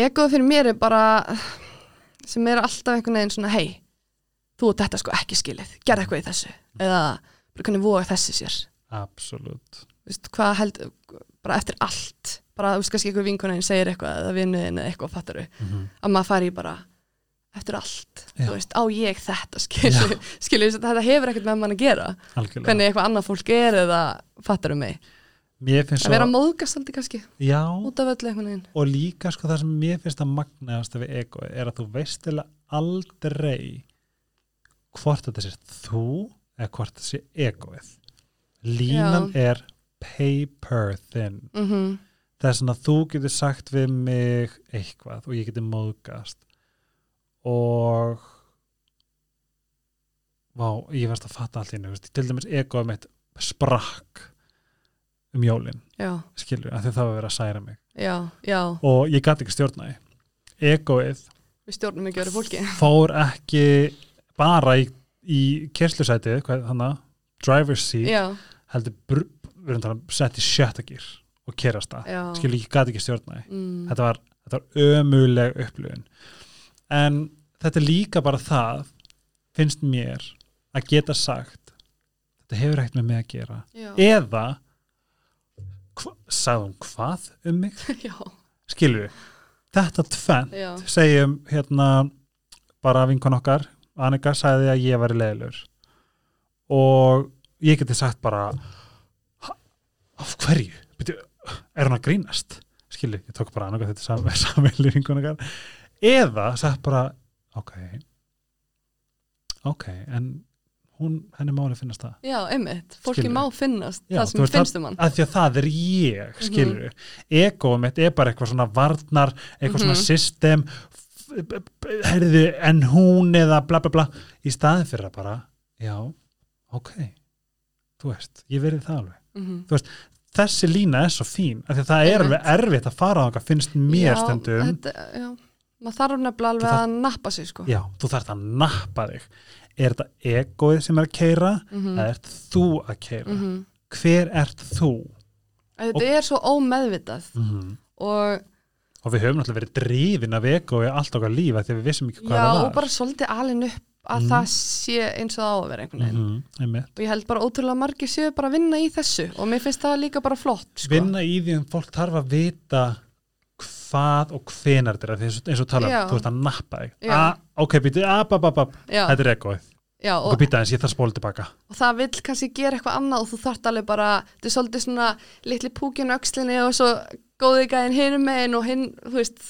Speaker 2: Egoð fyrir mér er bara, sem er alltaf einhvern veginn svona, hei, þú og þetta sko ekki skilið, gerð eitthvað í þessu. Eða, hvernig voga þessi sér. veist, hvað held, bara eftir allt. Bara, þú veist, kannski einhver vinkuninn segir eitthvað eða vinnuðin eða eitthvað, fattaru.
Speaker 1: mm
Speaker 2: að maður fari bara eftir allt,
Speaker 1: Já.
Speaker 2: þú veist, á ég þetta skilju, skilju, þetta hefur ekkert með mann að gera
Speaker 1: algjörlega
Speaker 2: hvernig eitthvað annað fólk er eða fattar um mig að vera
Speaker 1: svo,
Speaker 2: móðgast aldrei kannski
Speaker 1: já, og líka sko það sem mér finnst að magnaðast við egoið er að þú veist eða aldrei hvort þetta sé þú eða hvort þetta sé egoið. Línan er paper thin.
Speaker 2: Mm
Speaker 1: það er svona að þú getur sagt við mig eitthvað og ég getur móðgast. Og vá, ég varst að fatta hennu til dæmis egoið mitt sprakk um jólin
Speaker 2: já,
Speaker 1: skilur, af því það var að vera að særa mig.
Speaker 2: Já, já,
Speaker 1: og ég gæti ekki stjórna því. Egoið
Speaker 2: við stjórnum ekki öru fólki.
Speaker 1: fór ekki bara í, í þannig driver's seat,
Speaker 2: já,
Speaker 1: heldur við sett í sjötta gýr og kerast það, skilur, ég gæti ekki stjórna
Speaker 2: mm,
Speaker 1: þetta var, þetta var ömuleg upplifun. En þetta er líka bara það finnst mér að geta sagt þetta hefur ekkert með mig að gera.
Speaker 2: Já,
Speaker 1: eða hva, sagði hún hvað um mig? Skilur þetta tvenn
Speaker 2: já,
Speaker 1: segjum hérna bara vinkon okkar Annika sagði að ég væri leiðilegur og ég geti sagt bara "Ha- af hverju? Er hún að grínast? skilu, ég tók bara Annika þetta sami, sami vinkon okkar eða sagt bara ok ok, en hún, henni máli finnast það
Speaker 2: já, einmitt fólki
Speaker 1: Skilurðu?
Speaker 2: má finnst
Speaker 1: Já,
Speaker 2: það sem
Speaker 1: veist,
Speaker 2: finnst um hann
Speaker 1: að því að það er ég, skilur mm egoið mitt er bara eitthvað svona varnar eitthvað svona
Speaker 2: Mhm.
Speaker 1: system herðu, en hún eða bla bla bla, í staðin fyrir að bara já, ok. Þú veist, ég verið það alveg.
Speaker 2: Mm
Speaker 1: þessi lína er svo fín, af því að það er alveg erfitt að fara á það, finnst mér
Speaker 2: já,
Speaker 1: stundum.
Speaker 2: þetta, já, maður þarf nefnilega alveg
Speaker 1: þarf-
Speaker 2: að nappa sig sko.
Speaker 1: Já, þú þarft að nappa þig. Er þetta egoið sem er að keira
Speaker 2: mm
Speaker 1: eða ert þú að keira
Speaker 2: -hmm.
Speaker 1: hver ert þú?
Speaker 2: Þetta er svo ómeðvitað.
Speaker 1: Mm
Speaker 2: og
Speaker 1: og við höfum náttúrulega verið drifin af egoið allt okkar lífa að við vissum ekki hvað
Speaker 2: Já,
Speaker 1: það var
Speaker 2: og bara svolítið alin upp að
Speaker 1: Mhm.
Speaker 2: það sé eins og það á að vera einhvern veginn.
Speaker 1: mm -hmm,
Speaker 2: Og ég held bara ótrúlega margir séu bara að vinna í þessu og mér finnst það líka bara flott, sko.
Speaker 1: vinna í því en fólk þarf að vita hvað og hvenar þetta er eins og tala
Speaker 2: Já.
Speaker 1: um, þú veist að nappa þig
Speaker 2: Já.
Speaker 1: ah, ok, býtu, ab, ab, ab, ab
Speaker 2: Já,
Speaker 1: þetta er egoið,
Speaker 2: já og,
Speaker 1: býta eins, ég þarf að spóla tilbaka.
Speaker 2: Og það vill kannski gera eitthvað annað og þú þarft alveg bara, þetta er svolítið svona litli púkin á öxlinni og svo góði gæðin hinum megin og hinn, þú veist,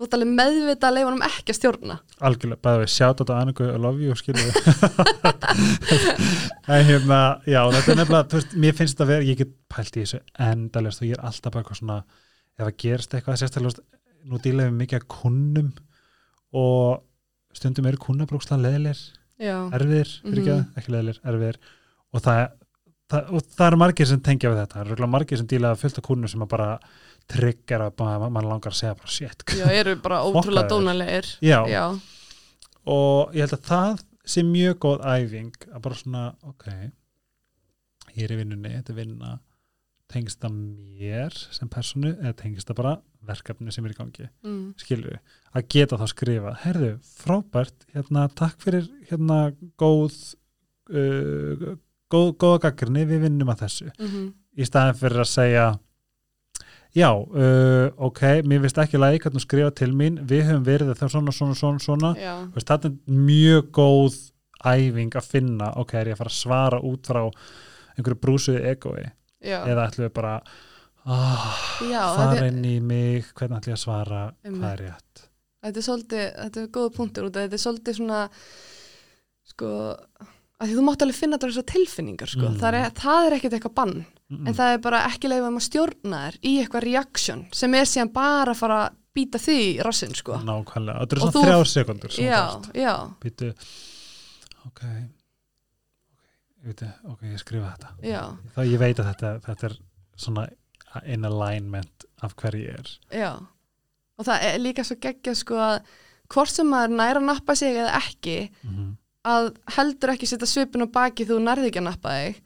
Speaker 2: þú ert alveg meðvita að leifa hann ekki að stjórna.
Speaker 1: algjörlega, bæði við sjátt á þetta Anniku I love you, við en hérna, já, þetta er nefnilega þú veist, mér finnst þetta að vera, ég get pælt í þessu endalist og ég er alltaf bara eitthvað svona ef að gerist eitthvað, sérstaklega nú dílaðum við mikið að kunnum og stundum eru kunnabrókslega leðilegir erfiðir, fyrir ekki
Speaker 2: Mhm.
Speaker 1: ekki leðilegir, erfiðir. Og það, það, og það eru margir sem tengja við þetta. Það örugglega margir sem dílaða fullt af kúnum sem að bara trigger að mann langar að segja bara shit.
Speaker 2: Já, eru bara ótrúlega dónalegir.
Speaker 1: Já.
Speaker 2: já,
Speaker 1: og ég held að það sé mjög góð æfing að bara svona, ok ég er í vinnunni, þetta er vinna tengist það mér sem personu eða tengist það bara verkefni sem er í gangi?
Speaker 2: Mm,
Speaker 1: við, að geta þá skrifa herðu, frábært, hérna takk fyrir hérna góð uh, góð, góða gaggrinni við vinnum að þessu,
Speaker 2: mm
Speaker 1: í staðin fyrir að segja já, uh, ok mér finnst ekki lægi hvernig skrifa til mín við höfum verið það svona, svona, svona, svona. Veist, þetta er mjög góð æfing að finna, ok, er ég að fara að svara út frá einhverju brúsuði egoi
Speaker 2: já,
Speaker 1: eða ætlum við bara ah,
Speaker 2: já
Speaker 1: fara inn í mig hvernig ætlum ég að svara,
Speaker 2: Einmitt.
Speaker 1: hvað er rétt
Speaker 2: þetta er svolítið þetta er góða punktur út af þetta er svolítið svona sko að því þú mátt alveg finna þetta þessar tilfinningar sko.
Speaker 1: Mm.
Speaker 2: það, er, það er ekkert eitthvað bann
Speaker 1: mm
Speaker 2: en það er bara ekki leiðum að stjórna þér í eitthvað reaction sem er síðan bara að fara að býta því í rassinn sko.
Speaker 1: nákvæmlega, þetta eru svona
Speaker 2: þú-
Speaker 1: þrjár sekundur býtu ok ok, veit, ok, ég skrifa þetta.
Speaker 2: Já,
Speaker 1: þá ég veit að þetta, þetta er svona in alignment af hver ég er.
Speaker 2: Já. Og það er líka svo geggja sko að hvort sem maður næra að nappa sig eða ekki
Speaker 1: mm
Speaker 2: að heldur ekki setja svipin á baki þú nærði ekki að nappa þig.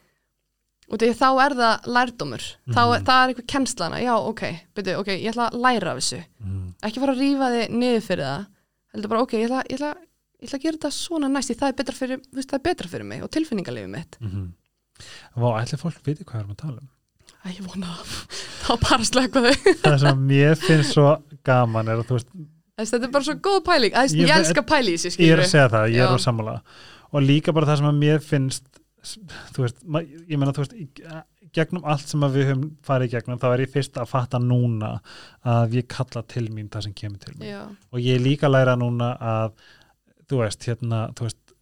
Speaker 2: Og því þá er það lærdómur. Þá,
Speaker 1: Mhm.
Speaker 2: það er eitthvað kennslana, já ok, byrju, ok, ég ætla að læra af þessu.
Speaker 1: -hmm.
Speaker 2: ekki fara að rífa þig niður fyrir það. Heldur bara, ok, ég ætla, ég ætla, ég ætla að gera þetta svona næst það er betra fyrir, veist, það er betra fyrir mig og tilfinningarlifið mitt.
Speaker 1: Mm -hmm. Vá, ætli fólk viti hvað við erum að tala um?
Speaker 2: Æ, ég vona það, bara slökka þau
Speaker 1: það sem mér finnst svo gaman er að þú veist,
Speaker 2: þetta er bara svo góð pæling, Æ,
Speaker 1: Ég-
Speaker 2: ég, elska pæli þessu
Speaker 1: ég er að segja það, ég er
Speaker 2: Já.
Speaker 1: að sammála og líka bara það sem að mér finnst þú veist, ég meina þú veist í- gegnum allt sem að við höfum farið gegnum þá er ég fyrst að fatta núna að ég kalla til mín það sem kemur til mín.
Speaker 2: Já,
Speaker 1: og ég er líka að læra núna að þú veist, hérna, þú veist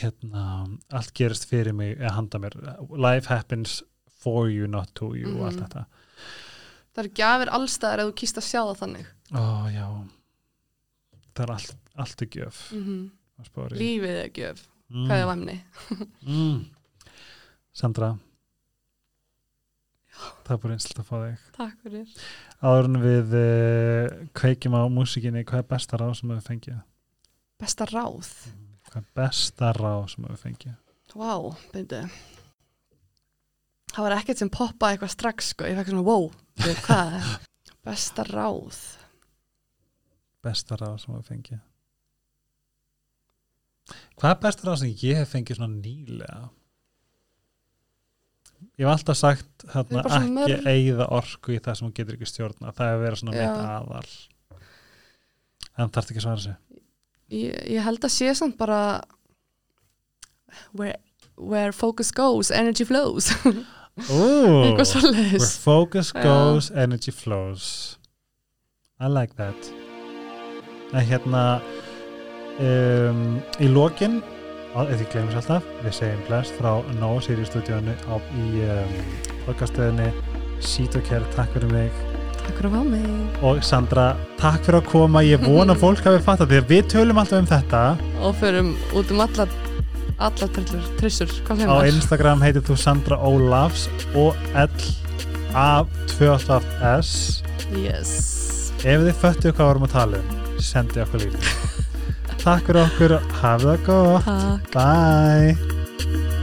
Speaker 1: hérna, allt gerist fyrir mig eða handa mér, life happens for you, not to you og allt
Speaker 2: Mhm.
Speaker 1: þetta.
Speaker 2: Það eru gjafir allstæðar ef þú kýst að sjá það þannig.
Speaker 1: Ó já. Það er allt, allt er gjöf.
Speaker 2: Mm
Speaker 1: spári.
Speaker 2: Lífið er gjöf,
Speaker 1: Mm.
Speaker 2: hvað er væmni
Speaker 1: mm. Sandra. Það er bara einslega að fá þig.
Speaker 2: Takk fyrir.
Speaker 1: Áður en við uh, kveikjum á músikinni hvað er besta ráð sem við fengið
Speaker 2: Besta ráð?
Speaker 1: Hvað er besta ráð sem við fengið?
Speaker 2: Vá, byrju Það var ekkert sem poppaði eitthvað strax sko. ég fekk svona, wow, hvað er? Besta ráð?
Speaker 1: Besta ráð sem við fengið. Hvað er besta ráð sem ég hef fengið svona nýlega? Ég hef alltaf sagt hérna, ekki
Speaker 2: mörg.
Speaker 1: eigða orku í það sem hún getur ekki stjórna það að vera svona mitt aðal. En þarf ekki að svara sig
Speaker 2: ég, ég held að sé samt bara where, where focus goes, energy flows.
Speaker 1: Ooh, where focus goes energy flows. I like that. En hérna um, í lokin eða því glemur sér alltaf við segjum blest frá No Sirius stúdíónu á í um, podcastöðinni Sítokær, takk fyrir mig
Speaker 2: Takk fyrir að fá mig.
Speaker 1: Og Sandra, takk fyrir að koma. Ég vona að fólk hafi fattað því að við tölum alltaf um þetta.
Speaker 2: Og förum út um alla alla trissur,
Speaker 1: á? Instagram heitir þú Sandra Ólafs og L A 2 S.
Speaker 2: Yes.
Speaker 1: Ef þið föttu hvað við vorum að tala um sendi okkur líka takk fyrir okkur, hafið það gott.
Speaker 2: Takk.
Speaker 1: Bye